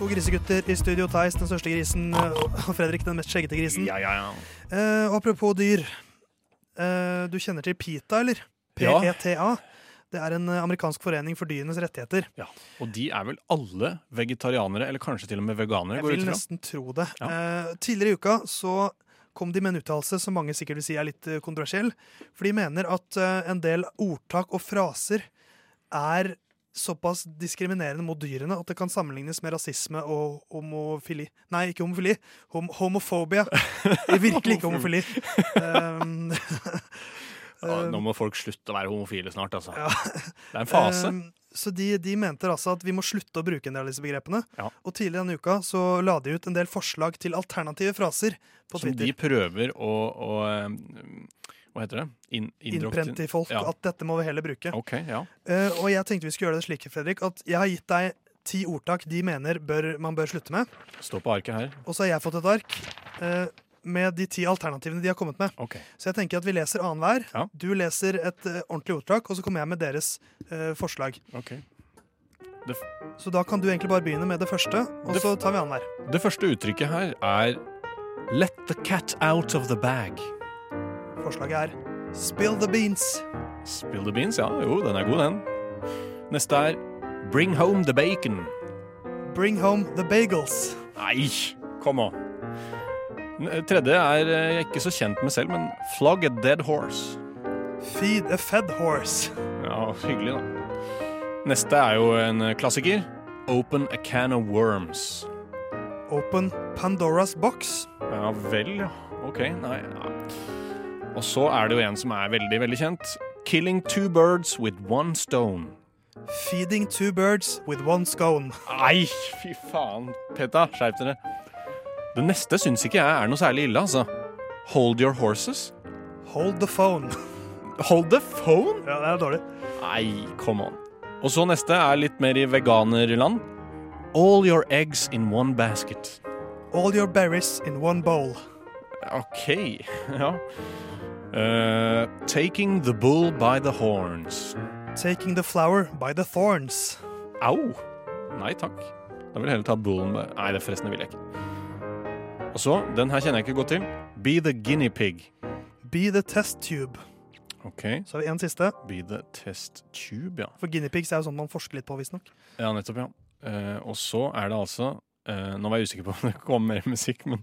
To grisegutter i studio. Theis, den største grisen, og Fredrik, den mest skjeggete grisen. Ja, ja, ja. Eh, apropos dyr. Eh, du kjenner til PETA, eller? Ja. PETA. Det er en eh, amerikansk forening for dyrenes rettigheter. Ja, Og de er vel alle vegetarianere, eller kanskje til og med veganere? Jeg vil nesten tro det. Eh, tidligere i uka så kom de med en uttalelse som mange sikkert vil si er litt eh, kontroversiell. For de mener at eh, en del ordtak og fraser er såpass diskriminerende mot dyrene at det kan sammenlignes med rasisme og homofili. Nei, ikke homofili. Hom homofobia. Virkelig ikke homofili. Um, Ja, nå må folk slutte å være homofile snart, altså. Ja. Det er en fase. Um, så de, de mente altså at vi må slutte å bruke en del av disse begrepene. Ja. Og tidligere denne uka så la de ut en del forslag til alternative fraser på Som de prøver å, å eh, Hva heter det? In, Innprent i folk Ja. at dette må vi heller bruke. Okay, ja. uh, og jeg tenkte vi skulle gjøre det slik, Fredrik, at jeg har gitt deg ti ordtak de mener bør, man bør slutte med. Stå på arket her. Og så har jeg fått et ark Uh, med de ti alternativene de har kommet med. Okay. Så jeg tenker at vi leser annenhver. Ja. Du leser et uh, ordentlig ordtak, og så kommer jeg med deres uh, forslag. Okay. Så da kan du egentlig bare begynne med det første, og Det så tar vi annenhver. det første uttrykket her er Let the cat out of the bag. Forslaget er Spill the beans. Spill the beans, ja. Jo, den er god, den. Neste er Bring home the bacon. Bring home the bagels. Nei, kom an. Tredje er eh, jeg ikke så kjent med selv, men Flog a dead horse. Feed a fed horse. Ja, hyggelig, da. Neste er jo en eh, klassiker. Open a can of worms. Open Pandoras box. Ja vel, ja. OK, nei. Ja. Og så er det jo en som er veldig, veldig kjent. Killing two birds with one stone. Feeding two birds with one scone. Nei, fy faen. Peta, skjerp dere. Det neste syns ikke jeg er noe særlig ille, altså. Hold your horses. Hold the phone. Hold the phone? Ja, det er dårlig. Nei, come on. Og så neste er litt mer i veganerland. All your eggs in one basket. All your berries in one bowl. OK, ja. Uh, taking the bull by the horns. Taking the flower by the thorns. Au! Nei takk. Da vil jeg heller ta bullen by Nei, det forresten det vil jeg ikke. Og så, den her kjenner jeg ikke godt til. Be the guinea pig. Be the test tube. OK. Så har vi en siste. Be the test tube, ja. For guinea pigs er jo sånn man forsker litt på, visstnok. Ja, nettopp, ja. Uh, og så er det altså Eh, nå var jeg usikker på om det kom mer musikk, men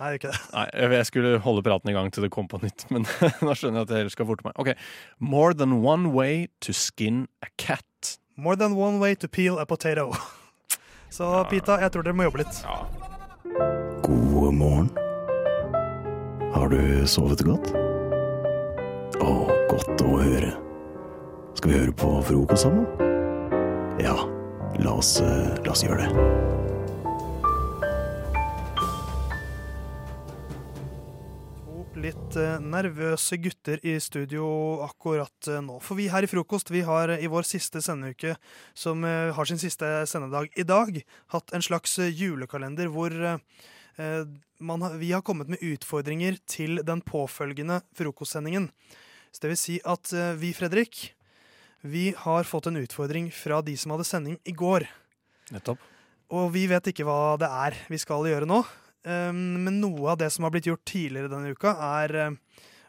Nei, ikke det. Nei, jeg jeg skulle holde praten i gang til det kom på nytt, men da skjønner jeg at jeg heller skal forte meg. Ok, More than one way to skin a cat. More than one way to peel a potato. Så Pita, jeg tror dere må jobbe litt. God morgen. Har du sovet godt? Å, godt å høre. Skal vi høre på frokost sammen? Ja, la oss, eh, la oss gjøre det. Litt eh, nervøse gutter i studio akkurat eh, nå. For vi her i Frokost vi har eh, i vår siste sendeuke, som har sin siste sendedag i dag, hatt en slags julekalender hvor man vi har kommet med utfordringer til den påfølgende frokostsendingen. Så det vil si at vi, Fredrik, vi har fått en utfordring fra de som hadde sending i går. Nettopp. Og vi vet ikke hva det er vi skal gjøre nå. Um, men noe av det som har blitt gjort tidligere denne uka, er um,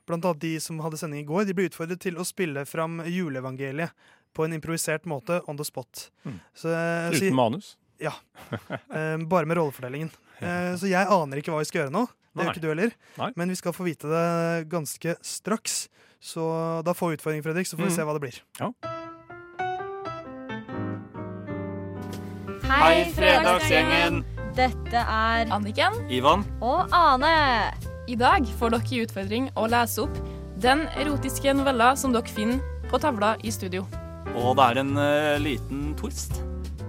blant annet de som hadde sending i går, de ble utfordret til å spille fram juleevangeliet på en improvisert måte on the spot. Mm. Så, Uten så- Uten manus? Ja. Um, bare med rollefordelingen. Uh, så jeg aner ikke hva vi skal gjøre nå. Det gjør ikke du heller. Nei. Men vi skal få vite det ganske straks. Så da får vi utfordringen, Fredrik, så får vi Mm. se hva det blir. Ja. Hei, Fredagsgjengen! Dette er Anniken Ivan? og Ane. I dag får dere i utfordring å lese opp den erotiske novella som dere finner på tavla i studio. Og det er en uh, liten twist.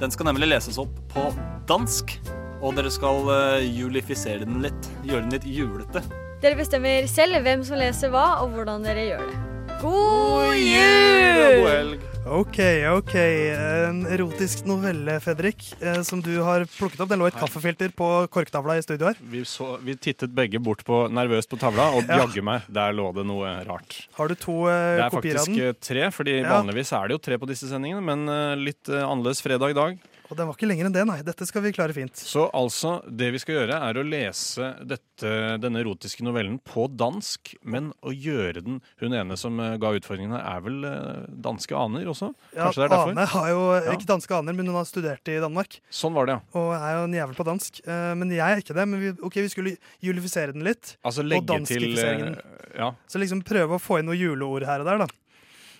Den skal nemlig leses opp på dansk. Og dere skal uh, julifisere den litt. Gjøre den litt julete. Dere bestemmer selv hvem som leser hva, og hvordan dere gjør det. God jul! god helg. Ok, ok. En erotisk novelle, Fredrik, eh, som du har plukket opp. Den lå i et kaffefilter på korktavla i studio her. Vi, så, vi tittet begge bort på, nervøst på tavla, og Ja. jaggu meg, der lå det noe rart. Har du to eh, Det er kopier av faktisk den? eh, tre, fordi Ja. vanligvis er det jo tre på disse sendingene, men litt annerledes fredag i dag. Og den var ikke lenger enn det, nei. Dette skal vi klare fint. Så altså, det vi skal gjøre er å lese dette, denne erotiske novellen på dansk, men å gjøre den Hun ene som eh, ga utfordringen her, er vel eh, danske aner også? Ja, Kanskje det er derfor? Ane har jo Ja. ikke danske aner, men hun har studert i Danmark. Sånn var det, ja. Og er jo en jævel på dansk. Eh, Men jeg er ikke det. Men vi, ok, vi skulle julifisere den litt. Altså og legge til eh, Ja. Så liksom prøve å få inn noen juleord her og der, da.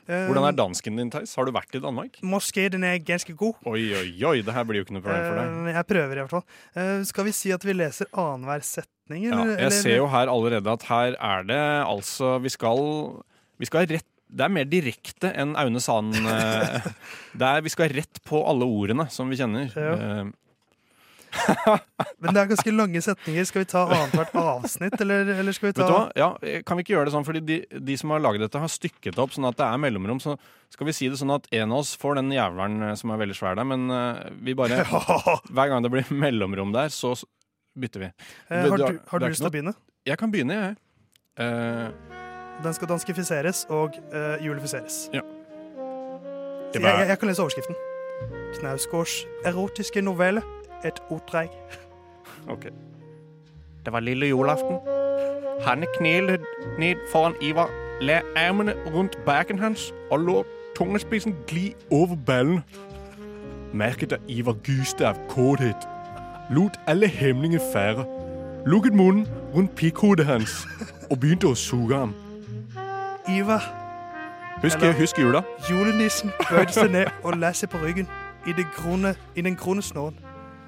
Eh, Hvordan er dansken din, Theis? Har du vært i Danmark? Moské, den er ganske god. Oi, oi, oi, det her blir jo ikke noe problem for deg. Eh, Jeg prøver i hvert fall. Eh, Skal vi si at vi leser annenhver setning? Ja, jeg ser jo her allerede at her er det altså Vi skal, vi skal rett Det er mer direkte enn Aune Sand. eh, det er, vi skal rett på alle ordene som vi kjenner. Ja. Men det er ganske lange setninger. Skal vi ta annethvert avsnitt, eller, eller skal vi ta? Ja, kan vi ikke gjøre det sånn? Fordi de, de som har laget dette, har stykket det opp sånn at det er mellomrom. Så skal vi si det sånn at en av oss får den jævelen eh, som er veldig svær der, men eh, vi bare Hver gang det blir mellomrom der, så bytter vi. Eh, har du- har du lyst til å begynne? Jeg kan begynne, jeg. Eh, Den skal danskifiseres og uh, julifiseres. Ja. Jeg, jeg, jeg kan lese overskriften. Knausgårds erotiske novelle. Et oppdrag. Ok. Det var lille julaften. Hanne knelte ned foran Ivar, la armene rundt baken hans og lot tungespissen gli over ballen. Merket da Ivar gyste av kåthet, lot alle hemninger fære, lukket munnen rundt pikkhodet hans og begynte å suge ham. Ivar. Husk, Eller- husk jula. Julenissen bøyde seg ned og la seg på ryggen i, det grone, i den grunne snåren.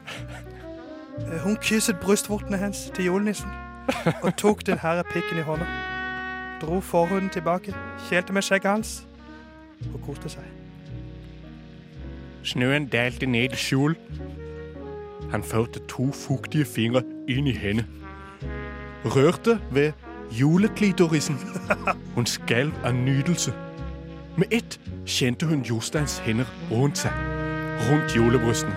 Eh, Hun kysset brystvortene hans til julenissen og tok den herre pikken i hånda. Dro forhuden tilbake, kjelte med skjegget hans og koste seg. Snøen dalte ned i skjul. Han førte to fuktige fingre inn i henne. Rørte ved juleklitorisen. Hun skalv av nydelse. Med ett kjente hun Josteins hender rundt seg. Rundt julebrystene.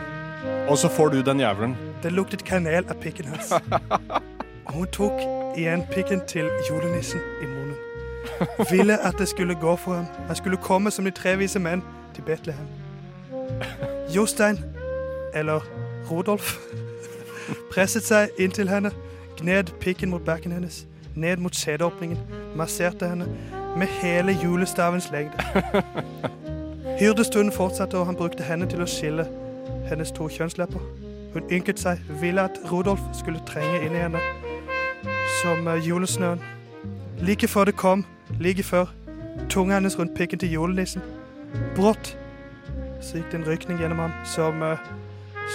Og så får du den jævelen. Det luktet kanel av pikken hans. Og hun tok igjen pikken til julenissen i munnen. Ville at det skulle gå for ham. Han skulle komme som de tre vise menn til Betlehem. Jostein, eller Rodolf, presset seg inntil henne, gned pikken mot bakken hennes, ned mot skjedeåpningen, masserte henne med hele julestavens lengde. Hyrdestunden fortsatte, og han brukte henne til å skille hennes to kjønnslepper. Hun ynket seg, ville at Rudolf skulle trenge inn i henne. Som eh, julesnøen. Like før det kom, like før, tunga hennes rundt pikken til julenissen. Brått så gikk det en rykning gjennom ham som eh,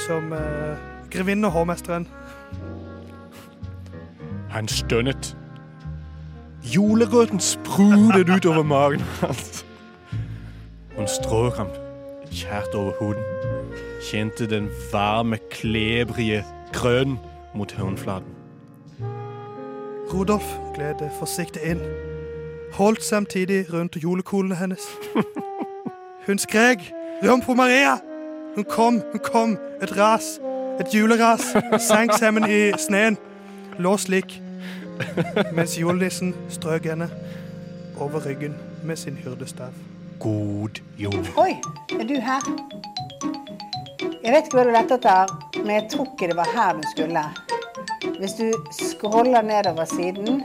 Som uh, grevinnen og hovmesteren. Han stønnet. Julerøden sprudet ut over magen hans. Hun strøk ham kjært over huden. Kjente den varme, klebrige grønn mot håndflaten. Rudolf gled forsiktig inn, holdt samtidig rundt julekolene hennes. Hun skrek 'Jomfru Maria!' Hun kom, hun kom. Et ras. Et juleras. Sank sammen i sneen. Lå slik. Mens julenissen strøk henne over ryggen med sin hyrdestav. God jul. Oi, er du her? Jeg vet ikke hva du lette etter, men jeg tror ikke det var her du skulle. Hvis du scroller nedover siden,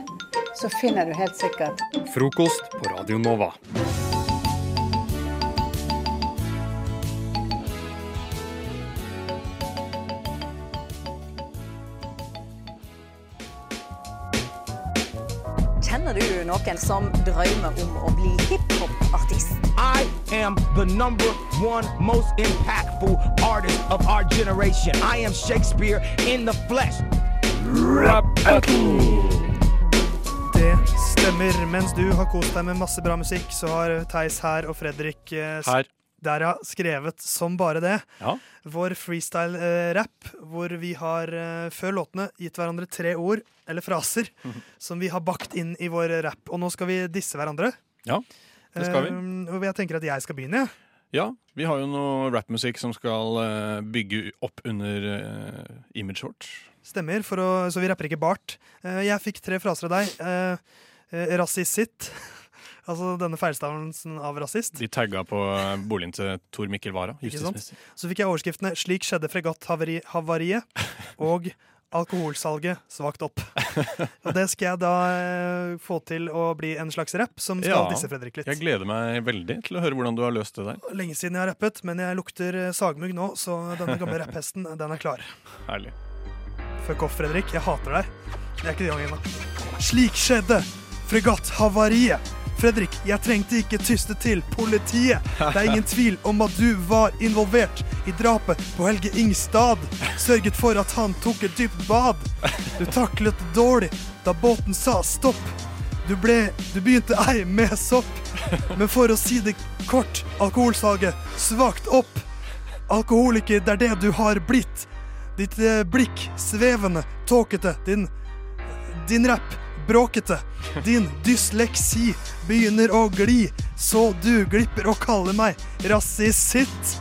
så finner du helt sikkert Frokost på Radio Nova. Noen som drømmer om å bli hiphop-artist? I am the number one most impactful artist of our generation. I am Shakespeare in the flesh. Det stemmer. Mens du har kost deg med masse bra musikk, så har Theis her og Fredrik eh, Her. Der, ja. Skrevet som bare det. Ja. Vår freestyle-rapp, hvor vi har eh, før låtene gitt hverandre tre ord, eller fraser, som vi har bakt inn i vår rapp. Og nå skal vi disse hverandre. Ja, det skal vi. Eh, og jeg tenker at jeg skal begynne. jeg. Ja, vi har jo noe rappmusikk som skal eh, bygge opp under imaget vårt. Stemmer, for å, så vi rapper ikke bart. Eh, jeg fikk tre fraser av deg. Uh, Rassisitt. altså denne feilstavelsen av rasist. De tagga på eh, boligen til Tor Mikkel Wara, justisminister. Så fikk jeg overskriftene 'Slik skjedde fregatthavariet' og 'Alkoholsalget svakt opp'. Og det skal jeg da eh, få til å bli en slags rapp som skal disse Fredrik litt. Jeg gleder meg veldig til å høre hvordan du har løst det der. Lenge siden jeg har rappet, men jeg lukter eh, sagmugg nå, så denne gamle rapphesten, den er klar. Herlig. Fuck off, Fredrik. Jeg hater deg. Det er ikke de gangene. Slik skjedde fregatthavariet. Fredrik, jeg trengte ikke tyste til politiet. Det er ingen tvil om at du var involvert i drapet på Helge Ingstad. Sørget for at han tok et dypt bad. Du taklet dårlig da båten sa stopp. Du ble Du begynte ei med sopp. Men for å si det kort, alkoholsalget svakt opp. Alkoholiker, det er det du har blitt. Ditt eh, blikk svevende, tåkete. Din din rapp bråkete. Din dysleksi begynner å gli, så du glipper å kalle meg rasist.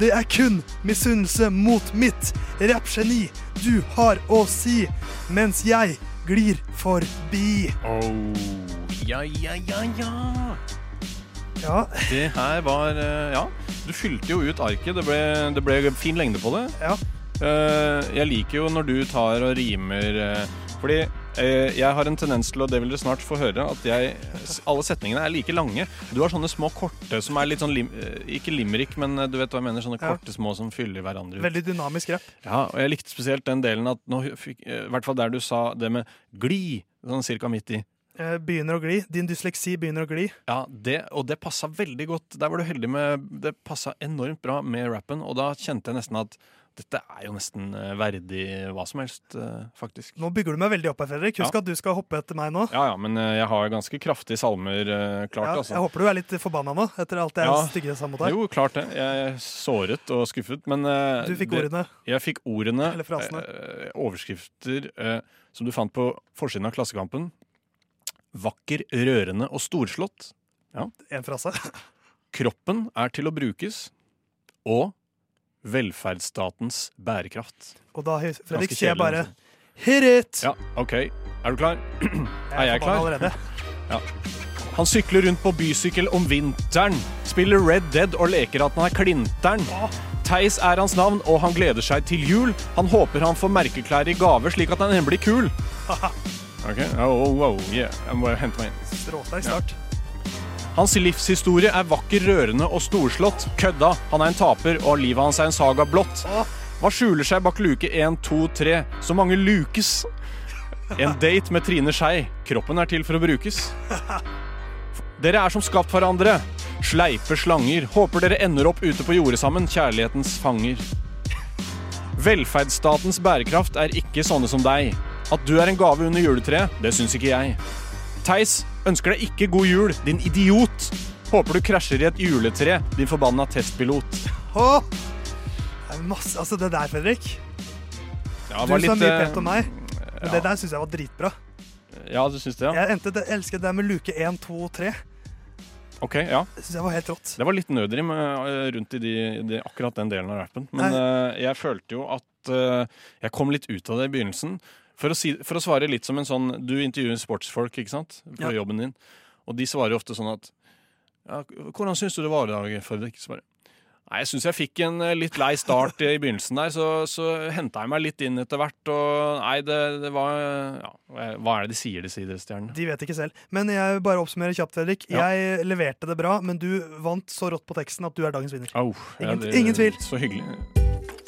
Det er kun misunnelse mot mitt rappgeni du har å si, mens jeg glir forbi. Oh, ja, ja, ja, ja. Ja. Det her var eh, Ja, du fylte jo ut arket. Det ble, det ble fin lengde på det. Ja. Eh, jeg liker jo når du tar og rimer eh, Fordi jeg har en tendens til, og det vil dere snart få høre, at jeg, alle setningene er like lange. Du har sånne små korte som er litt sånn lim, eh, Ikke limerick, men eh, du vet hva jeg mener. Sånne Ja. korte små som fyller hverandre ut. Veldig dynamisk rapp. Ja, og jeg likte spesielt den delen at nå fikk, eh, I hvert fall der du sa det med gli, sånn cirka midt i. Eh, Begynner å gli. Din dysleksi begynner å gli. Ja, det, og det passa veldig godt. Der var du heldig med Det passa enormt bra med rappen, og da kjente jeg nesten at dette er jo nesten eh, verdig hva som helst, eh, faktisk. Nå bygger du meg veldig opp her, Fredrik. Husk Ja. at du skal hoppe etter meg nå. Ja ja, men eh, jeg har ganske kraftige salmer eh, klart, Ja, altså. jeg håper du er litt forbanna nå, etter alt jeg Ja. stygge sa mot deg. Jo, klart det. Jeg er såret og skuffet, men eh, Du fikk det- ordene. Jeg fikk ordene. Eller frasene. eh, overskrifter eh, som du fant på forsiden av Klassekampen. Vakker, rørende og storslått. Ja. En frase. Kroppen er til å brukes. Og velferdsstatens bærekraft. Og da, Fredrik, sier jeg bare altså. Hit it! Ja, OK. Er du klar? er jeg klar? allerede. Ja. Han sykler rundt på bysykkel om vinteren. Spiller Red Dead og leker at han er klinteren. Theis er hans navn, og han gleder seg til jul. Han håper han får merkeklær i gave, slik at han blir kul. Ok, oh, oh, oh, yeah. Jeg må hente meg inn. Stråsterk start. Hans livshistorie er vakker, rørende og storslått. Kødda, han er en taper, og livet hans er en saga blått. Hva skjuler seg bak luke 1, 2, 3? Så mange lukes. En date med Trine Skei. Kroppen er til for å brukes. Dere er som skapt hverandre. Sleipe slanger. Håper dere ender opp ute på jordet sammen, kjærlighetens fanger. Velferdsstatens bærekraft er ikke sånne som deg. At du er en gave under juletreet, det syns ikke jeg. Theis ønsker deg ikke god jul, din idiot. Håper du krasjer i et juletre, din forbanna testpilot. Åh! Det er masse, altså det der, Fredrik. Ja, du var sa litt, mye eh, pent om meg, men ja. det der syns jeg var dritbra. Ja, du syns det, ja? Jeg endte, elsket det der med luke 1, 2 og 3. Ok, ja. Det syns jeg var helt rått. Det var litt nødrim eh, rundt i de, de, akkurat den delen av rappen. Men eh, jeg følte jo at uh, jeg kom litt ut av det i begynnelsen. For å, si, for å svare litt som en sånn Du intervjuer sportsfolk, ikke sant? på Ja. jobben din. Og de svarer ofte sånn at ja, 'Hvordan syns du det var i dag, Fredrik?' Svarer. Nei, Jeg syns jeg fikk en eh, litt lei start i begynnelsen der, så, så henta jeg meg litt inn etter hvert. Og nei, det, det var ja, Hva er det de sier, disse idrettsstjernene? De vet ikke selv. Men jeg bare oppsummerer kjapt, Fredrik. Ja. Jeg leverte det bra, men du vant så rått på teksten at du er dagens vinner. Ja, ingen, det- ingen tvil. Så hyggelig.